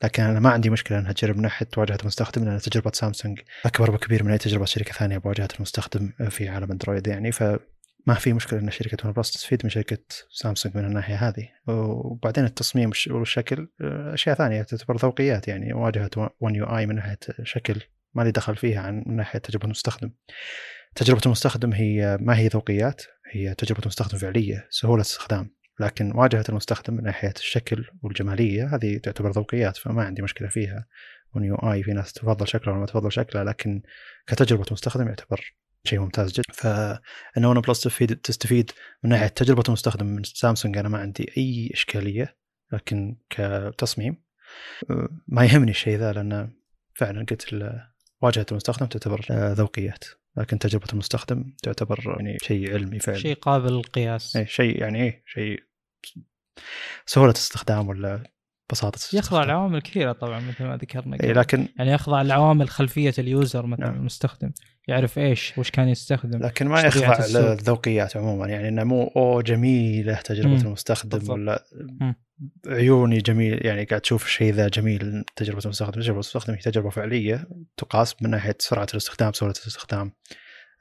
لكن أنا ما عندي مشكلة إنها تقرب من ناحية واجهة المستخدم لأن تجربة سامسونج اكبر بكبير من أي تجربة شركة ثانية بواجهة المستخدم في عالم أندرويد يعني فما في مشكلة إن شركة OnePlus تستفيد من شركة سامسونج من الناحية هذه. وبعدين التصميم والش- والشكل آه، أشياء ثانية تعتبر ذوقيات يعني واجهة One UI من ناحية شكل ما لي دخل فيها عن من ناحية تجربة المستخدم. تجربة المستخدم هي ما هي ذوقيات هي تجربة المستخدم فعلية سهولة استخدام. لكن واجهه المستخدم من ناحية الشكل والجمالية هذه تعتبر ذوقيات فما عندي مشكلة فيها. One UI في ناس تفضل شكله وما تفضل شكله لكن كتجربة مستخدم يعتبر شيء ممتاز جدا. فان OnePlus تستفيد تستفيد من ناحية تجربة المستخدم من سامسونج أنا ما عندي أي إشكالية لكن كتصميم آه، ما يهمني الشيء ذا لأن فعلا قلت واجهة المستخدم تعتبر آه، ذوقيات. لكن تجربة المستخدم تعتبر يعني شيء علمي فعلا. شيء قابل للقياس. إيه شيء يعني إيه شيء سهولة استخدام ولا بساطة يخضع الاستخدام. لعوامل كثيرة طبعا مثل ما ذكرنا إيه. لكن يعني يخضع لعوامل خلفية ال user مثلا نعم. المستخدم يعرف إيش وش كان يستخدم لكن ما يخضع؟ للذوقيات عموما يعني إنه مو أو جميله تجربة مم. المستخدم بالضبط. ولا مم. عيوني جميل يعني قاعد تشوف الشيء ذا جميل تجربة المستخدم تجربة المستخدم هي تجربة فعلية تقاس من ناحية سرعة الاستخدام سهولة الاستخدام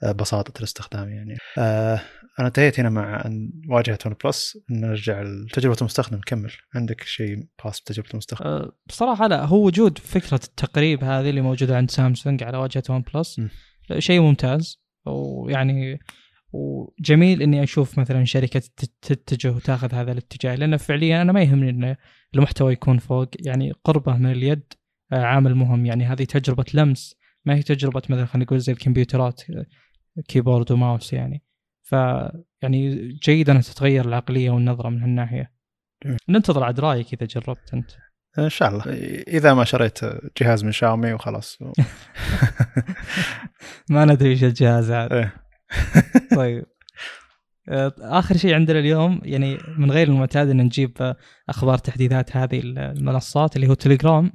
بساطة الاستخدام يعني. آه أنا انتهيت هنا مع أن واجهة OnePlus نرجع لتجربة المستخدم. نكمل عندك شيء خاص بتجربة المستخدم؟ أه، بصراحة لا هو وجود فكرة التقريب هذه اللي موجودة عند سامسونج على واجهة OnePlus. شيء ممتاز. ويعني وجميل إني أشوف مثلا شركة تت- تتجه وتأخذ هذا الاتجاه لأن فعليا أنا ما يهمني إن المحتوى يكون فوق. يعني قربة من اليد آه، عامل مهم. يعني هذه تجربة لمس ما هي تجربة مثلا خلينا نقول زي الكمبيوترات. آه، كيبورد وماوس يعني. ف يعني جيد ان تتغير العقلية والنظرة من هالناحية. ننتظر عاد رأيك إذا جربت أنت. إن شاء الله. إذا ما شريت جهاز من شاومي وخلاص. *laughs* *laughs* ما ندري إيش الجهاز هذا إيه. *laughs* طيب. آه، آخر شيء عندنا اليوم يعني من غير المعتاد إن نجيب آه، أخبار تحديثات هذه المنصات اللي هو تليجرام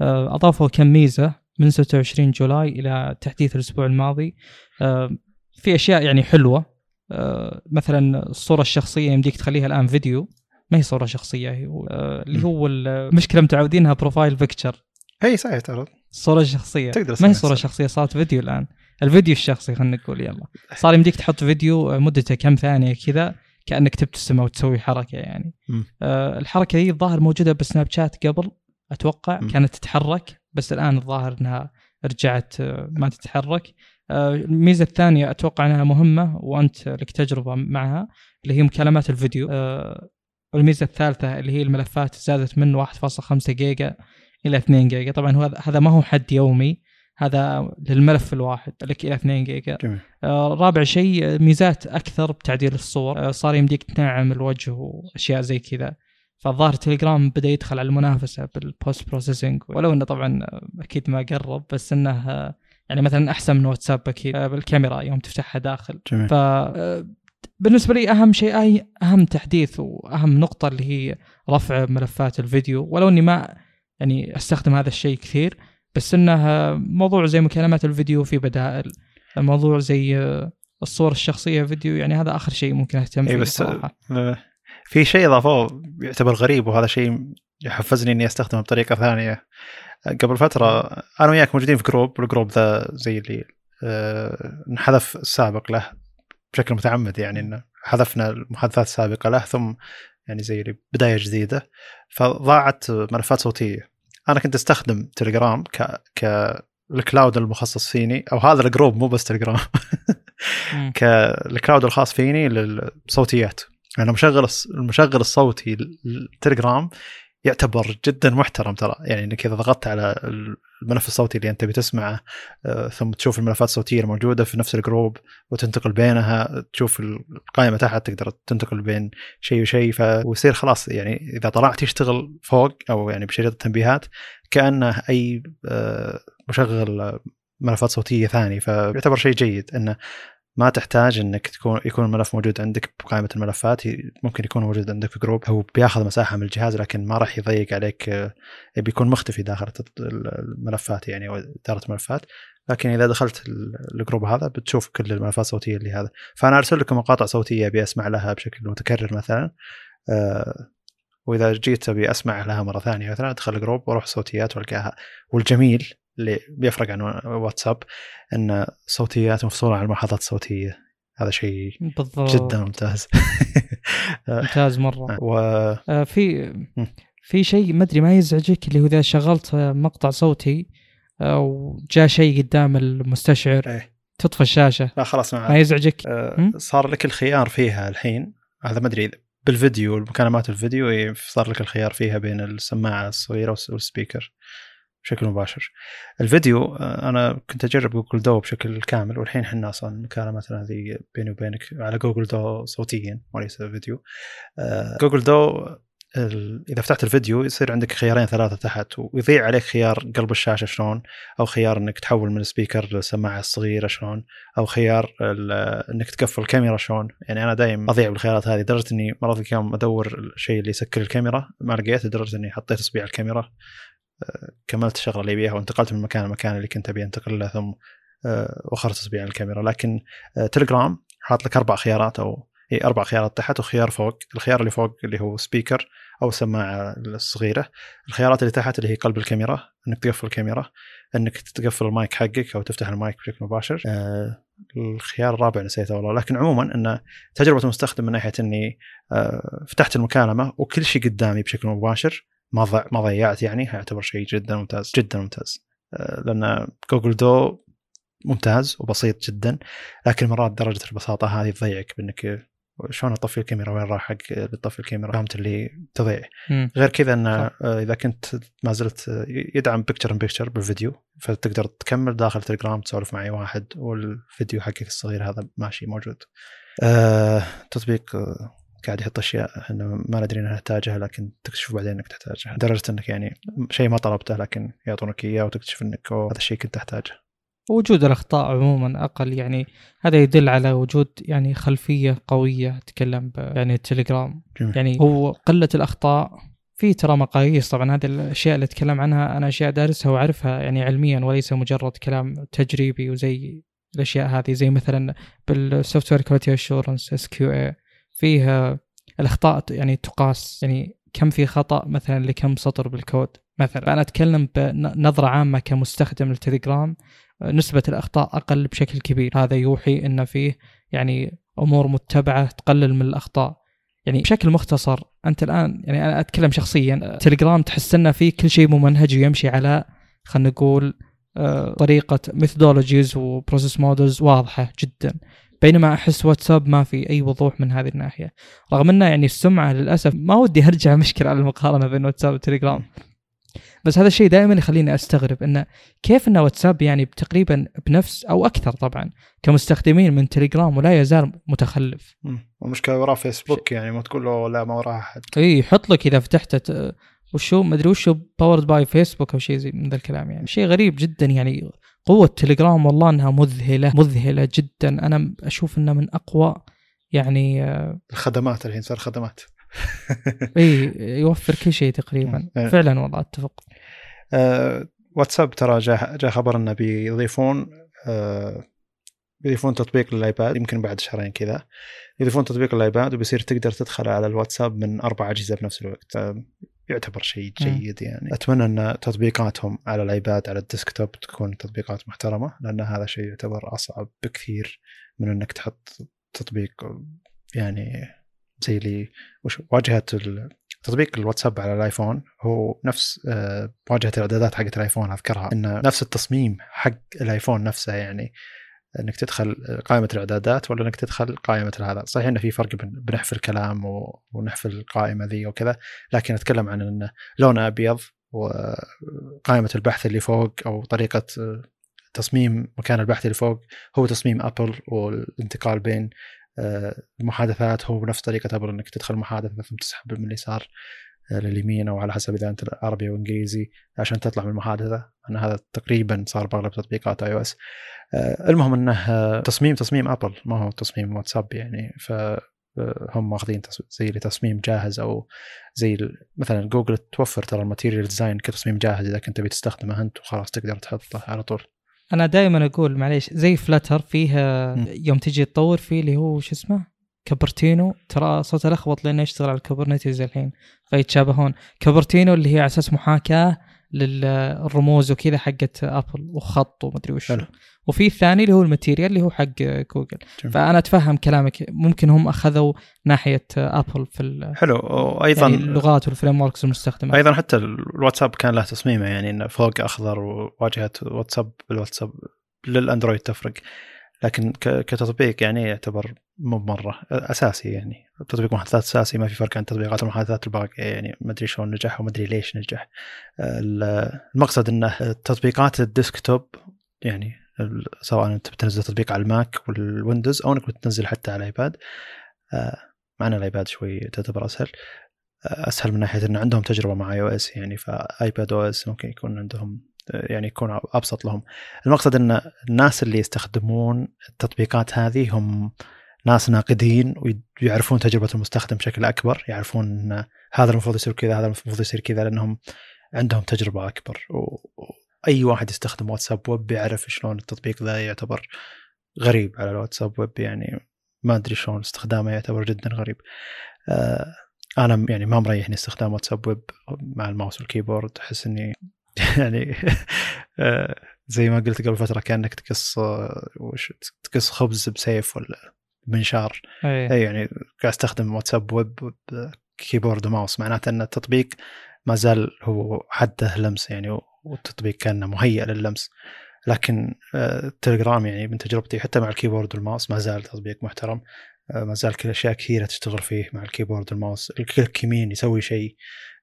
آه، أضافوا كم ميزة من 26 جولاي إلى تحديث الأسبوع الماضي. آه، في أشياء يعني حلوة. آه، مثلا الصورة الشخصية يمديك تخليها الآن فيديو. ما هي صورة شخصية هي آه، اللي هو المشكلة متعودينها profile picture هي صحيح ترى. الصورة الشخصيه تقدر ما هي صورة. شخصية صارت فيديو الآن. الفيديو الشخصي خلينا نقول يلا. صار يمديك تحط فيديو مدته كم ثانية كذا كأنك تبتسم أو تسوي حركة يعني. آه الحركة دي الظاهر موجودة بسناب شات قبل أتوقع. مم. كانت تتحرك. بس الآن الظاهر إنها رجعت آه، ما تتحرك. آه، الميزة الثانية أتوقع إنها مهمة وأنت لك تجربة معها اللي هي مكالمات الفيديو. آه، والميزة الثالثة اللي هي الملفات زادت من 1.5 جيجا إلى 2 جيجا. طبعا هو هذا- ما هو حد يومي هذا للملف الواحد لك إلى 2 جيجا. جميل. آه، رابع شيء ميزات أكثر بتعديل الصور. آه، صار يمديك تنعم الوجه وأشياء زي كذا. فالظاهر تليجرام بدأ يدخل على المنافسة بال post processing ولو إنه طبعا آه، أكيد ما قرب بس إنه آه، يعني مثلا أحسن من واتساب أكيد آه، بالكاميرا يوم تفتحها داخل. جميل. ف بالنسبة لي أهم شيء أي أهم تحديث وأهم نقطة اللي هي رفع ملفات الفيديو. ولو إني ما يعني أستخدم هذا الشيء كثير بس إنه موضوع زي مكالمات الفيديو في بدائل موضوع زي الصور الشخصية فيديو يعني هذا آخر شيء ممكن أهتم اي فيه بس صراحة. في شيء اضافوه يعتبر غريب وهذا شيء يحفزني إني أستخدمه بطريقة ثانية. قبل فترة أنا وياك موجودين في group وال group ذا زي اللي آه، انحذف السابق له بشكل متعمد يعني إنه حذفنا المحادثات السابقة له ثم يعني زي اللي بداية جديدة. فضاعت ملفات صوتية. أنا كنت أستخدم تليجرام ك ك ال cloud المخصص فيني أو هذا الجروب مو بس تليجرام. *laughs* كال cloud الخاص فيني للصوتيات. أنا مشغل الص- المشغل الصوتي للتليجرام يعتبر جدا محترم ترى يعني إنك إذا ضغطت على الملف الصوتي اللي أنت بتسمعه آه، ثم تشوف الملفات الصوتية الموجودة في نفس الجروب وتنتقل بينها تشوف القائمة تحت تقدر تنتقل بين شيء وشيء. ويصير خلاص يعني إذا طلعت يشتغل فوق أو يعني بشريط التنبيهات كأنه أي آه، مشغل ملفات صوتية ثاني فيعتبر شيء جيد إنه ما تحتاج إنك تكون يكون الملف موجود عندك بقائمة الملفات. ممكن يكون موجود عندك في جروب. هو بياخذ مساحة من الجهاز لكن ما راح يضيق عليك آه، بيكون مختفي داخل الملفات يعني أو إدارة الملفات. لكن إذا دخلت ال- الجروب هذا بتشوف كل الملفات الصوتية اللي هذا. فأنا أرسل لكم مقاطع صوتية أبي أسمع لها بشكل متكرر مثلا. آه، وإذا جيت أبي أسمع لها مرة ثانية مثلا أدخل الجروب وأروح صوتيات وألقاها. والجميل اللي بيفرق عن واتساب إن صوتيات مفصولة عن الملاحظات الصوتية. هذا شيء بالضبط. جدا ممتاز. *laughs* ممتاز مرة. و آه، في. في شيء ما أدري ما يزعجك اللي هو إذا شغلت مقطع صوتي آه، وجاء شيء قدام المستشعر إيه. تطفى الشاشة. لا خلاص ما ما يزعجك؟ آه،؟ صار لك الخيار فيها الحين. هذا ما أدري بالفيديو المكالمات الفيديو إيه، صار لك الخيار فيها بين السماعة الصغيرة والس- وال speaker. بشكل مباشر. الفيديو آه، أنا كنت أجرب Google Duo بشكل كامل والحين إحنا أصلا مكالمتنا هذه بيني وبينك على Google Duo صوتيا وليس فيديو. آه، Google Duo إذا فتحت الفيديو يصير عندك خيارين ثلاثة تحت ويضيع عليك خيار قلب الشاشة شلون أو خيار إنك تحول من ال speaker للسماعه الصغيره شلون أو خيار إنك تقفل الكاميرا شلون. يعني أنا دايم أضيع بالخيارات هذه لدرجة إني مرات كم أدور الشيء اللي يسكر الكاميرا ما لقيت لدرجة إني حطيت اصبع الكاميرا. كملت الشغلة اللي بيها وانتقلت من مكان لمكان اللي كنت ابي انتقل له ثم آه، وخرت اصبع الكاميرا. لكن آه، تليجرام حاط لك أربع خيارات أو إي أربع خيارات تحت وخيار فوق. الخيار اللي فوق اللي هو speaker أو السماعه الصغيرة. الخيارات اللي تحت اللي هي قلب الكاميرا إنك تقفل الكاميرا إنك تقفل المايك حقك أو تفتح المايك بشكل مباشر. آه الخيار الرابع نسيته والله. لكن عموما إن تجربة المستخدم من ناحية إني آه فتحت المكالمة وكل شيء قدامي بشكل مباشر. ما ضع ما ضيعت يعني يعتبر شيء جدا ممتاز جدا ممتاز آه لأن Google Duo ممتاز وبسيط جدا لكن مرات درجة البساطة هذه تضيعك بإنك شلون أطفي الكاميرا وين راح حق تطفي الكاميرا فهمت اللي تضيع. غير كذا انه. آه، إذا كنت ما زلت يدعم picture in picture بالفيديو فتقدر تكمل داخل تليجرام تسولف مع اي واحد والفيديو حقك الصغير هذا ماشي موجود. آه تطبيق قاعد يحط أشياء إحنا ما ندري إنها نحتاجها لكن تكتشف بعدين إنك تحتاجها لدرجة إنك يعني شيء ما طلبته لكن يعطونك إياه وتكتشف إنك هذا الشيء كنت أحتاجه. وجود الأخطاء عموما أقل يعني هذا يدل على وجود يعني خلفية قوية اتكلم ب- يعني التليجرام جميل. يعني هو قلة الأخطاء في ترى مقاييس طبعا هذه الأشياء اللي أتكلم عنها أنا أشياء دارسها وأعرفها يعني علميا وليس مجرد كلام تجريبي وزي الأشياء هذه زي مثلا بال software quality assurance SQA فيها الأخطاء يعني تقاس يعني كم في خطأ مثلا لكم سطر بالكود مثلا. أنا أتكلم بنظرة عامة كمستخدم للتليجرام نسبة الأخطاء أقل بشكل كبير. هذا يوحي أن فيه يعني أمور متبعة تقلل من الأخطاء. يعني بشكل مختصر أنت الآن يعني أنا أتكلم شخصيا تليجرام تحس أنه فيه كل شيء ممنهج ويمشي على خلينا نقول آه، طريقة methodologies و process models واضحة جدا. بينما أحس واتساب ما في أي وضوح من هذه الناحية رغم أنه يعني السمعة للأسف ما ودي أرجع *laughs* مشكلة على المقارنة بين واتساب وتليجرام بس هذا الشيء دائما يخليني أستغرب انه كيف إن واتساب يعني تقريبا بنفس أو أكثر طبعا كمستخدمين من تليجرام ولا يزال متخلف مم. والمشكلة وراه فيسبوك يعني ما تقول له لا ما وراه أحد. إي يحط لك إذا فتحت ت- وشو مدري وشو powered by Facebook أو شيء زي من ذا الكلام يعني شيء غريب جدا يعني قوة تليجرام والله إنها مذهلة مذهلة جدا. أنا أشوف إنها من أقوى يعني آه، الخدمات الحين صار خدمات. *laughs* اي يوفر كل شيء تقريبا. مم. فعلا والله أتفق. آه، واتساب ترى جاء جاء خبر إنه بيضيفون آه، بيضيفون تطبيق للآيباد. يمكن بعد شهرين كذا. يضيفون تطبيق للآيباد وبيصير تقدر تدخل على الواتساب من أربع أجهزة بنفس الوقت. آه، يعتبر شيء. جيد يعني أتمنى أن تطبيقاتهم على الآيباد على ال desktop تكون تطبيقات محترمة لأن هذا شيء يعتبر أصعب بكثير من أنك تحط تطبيق يعني زي اللي وش واجهة تطبيق الواتساب على الآيفون هو نفس آه، واجهة الإعدادات حقت الآيفون أذكرها إنه نفس التصميم حق الآيفون نفسه يعني إنك تدخل قائمة الإعدادات ولا إنك تدخل قائمة هذا صحيح إنه في فرق بين بنحفل كلام و- ونحفل القائمة ذي وكذا لكن أتكلم عن إنه لونه أبيض وقائمة البحث اللي فوق أو طريقة تصميم مكان البحث اللي فوق هو تصميم أبل والانتقال بين آه، المحادثات. هو بنفس طريقة أبل إنك تدخل محادثة ثم تسحب من اليسار. لليمين أو على حسب إذا أنت عربي أو إنجليزي عشان تطلع من المحادثة. أنا هذا تقريبا صار بأغلب تطبيقات iOS المهم أنه آه، تصميم تصميم ابل ما هو تصميم واتساب يعني. ف آه، هم ماخذين زي تصميم جاهز أو زي مثلا جوجل توفر ترى ال material design كتصميم جاهز إذا كنت بتستخدمه أنت وخلاص تقدر تحطه على طول. أنا دائما أقول معليش زي فلتر فيها. يوم تجي تطور فيه اللي هو شو اسمه؟ Cupertino ترى سووا تخبط لأنه يشتغل على الـ Kubernetes الحين فيتشابهون Cupertino اللي هي على أساس محاكاة للرموز وكذا حقت ابل وخط ومدري وش. حلو. وفي الثاني اللي هو ال Material اللي هو حق جوجل جميل. فأنا أتفهم كلامك. ممكن هم أخذوا ناحية ابل في حلو. وأيضا يعني اللغات وال frameworks المستخدمة. أيضا حتى الواتساب كان له تصميمه يعني إنه فوق أخضر وواجهة واتساب بالواتساب للأندرويد تفرق. لكن كتطبيق يعني يعتبر مو مره أساسي يعني. تطبيق محادثات أساسي ما في فرق عن تطبيقات المحادثات الباقيه يعني ما أدري شلون نجح وما أدري ليش نجح. ال- المقصد إنه تطبيقات ال desktop يعني سواء أنت بتنزل تطبيق على الماك والويندوز أو إنك بتنزل حتى على الآيباد. آه، مع إن الآيباد شوي تعتبر أسهل. أسهل من ناحية إن عندهم تجربة مع iOS يعني ف iPadOS ممكن يكون عندهم يعني يكون أبسط لهم. المقصد إن الناس اللي يستخدمون التطبيقات هذه هم ناس ناقدين ويعرفون تجربة المستخدم بشكل أكبر يعرفون إن هذا المفروض يصير كذا هذا المفروض يصير كذا لأنهم عندهم تجربة أكبر. واي واحد يستخدم واتساب ويب بيعرف شلون التطبيق ذا يعتبر غريب على الواتساب ويب يعني ما أدري شلون استخدامه يعتبر جدا غريب. آه أنا يعني ما مريحني استخدام واتساب ويب مع ال mouse وال keyboard أحس إني *laughs* يعني آه زي ما قلت قبل فترة كأنك تقص وش تقص خبز بسيف ولا بمنشار. أي. اي يعني قاعد أستخدم واتساب web keyboard و mouse. معناته إن التطبيق ما زال هو حده لمس يعني والتطبيق كان مهيئ لللمس لكن التليجرام يعني من تجربتي حتى مع ال keyboard وال mouse ما زال تطبيق محترم. ما زال كل أشياء كثيرة تشتغل فيه مع ال keyboard وال mouse. ال click يمين يسوي شيء.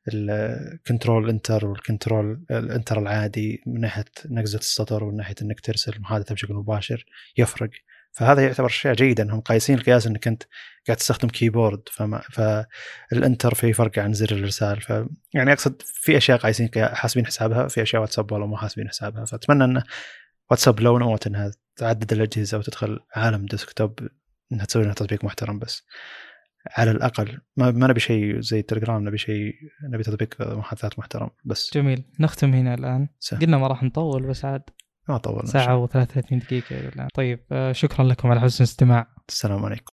ال control enter وال control ال enter العادي من ناحية نقزة السطر ومن ناحية إنك ترسل محادثه بشكل مباشر يفرق. فهذا يعتبر شيء جيد إنهم قايسين القياس إنك أنت قاعد تستخدم keyboard فما فال enter في فرق عن زر الإرسال. ف يعني أقصد في أشياء قايسين حاسبين حسابها في أشياء واتساب والله مو حاسبين حسابها. فأتمنى إن واتساب لو نوت إنها تعدد الأجهزة وتدخل عالم desktop إنها تسوي لنا تطبيق محترم بس. على الأقل. ما, ما نبي شيء زي التليجرام نبي شيء نبي تطبيق محادثات محترم. بس. جميل. نختم هنا الآن. سهل. قلنا ما راح نطول بس عاد. ما طولنا. ساعة و33 دقيقة الآن. طيب شكرا لكم على حسن الاستماع. السلام عليكم.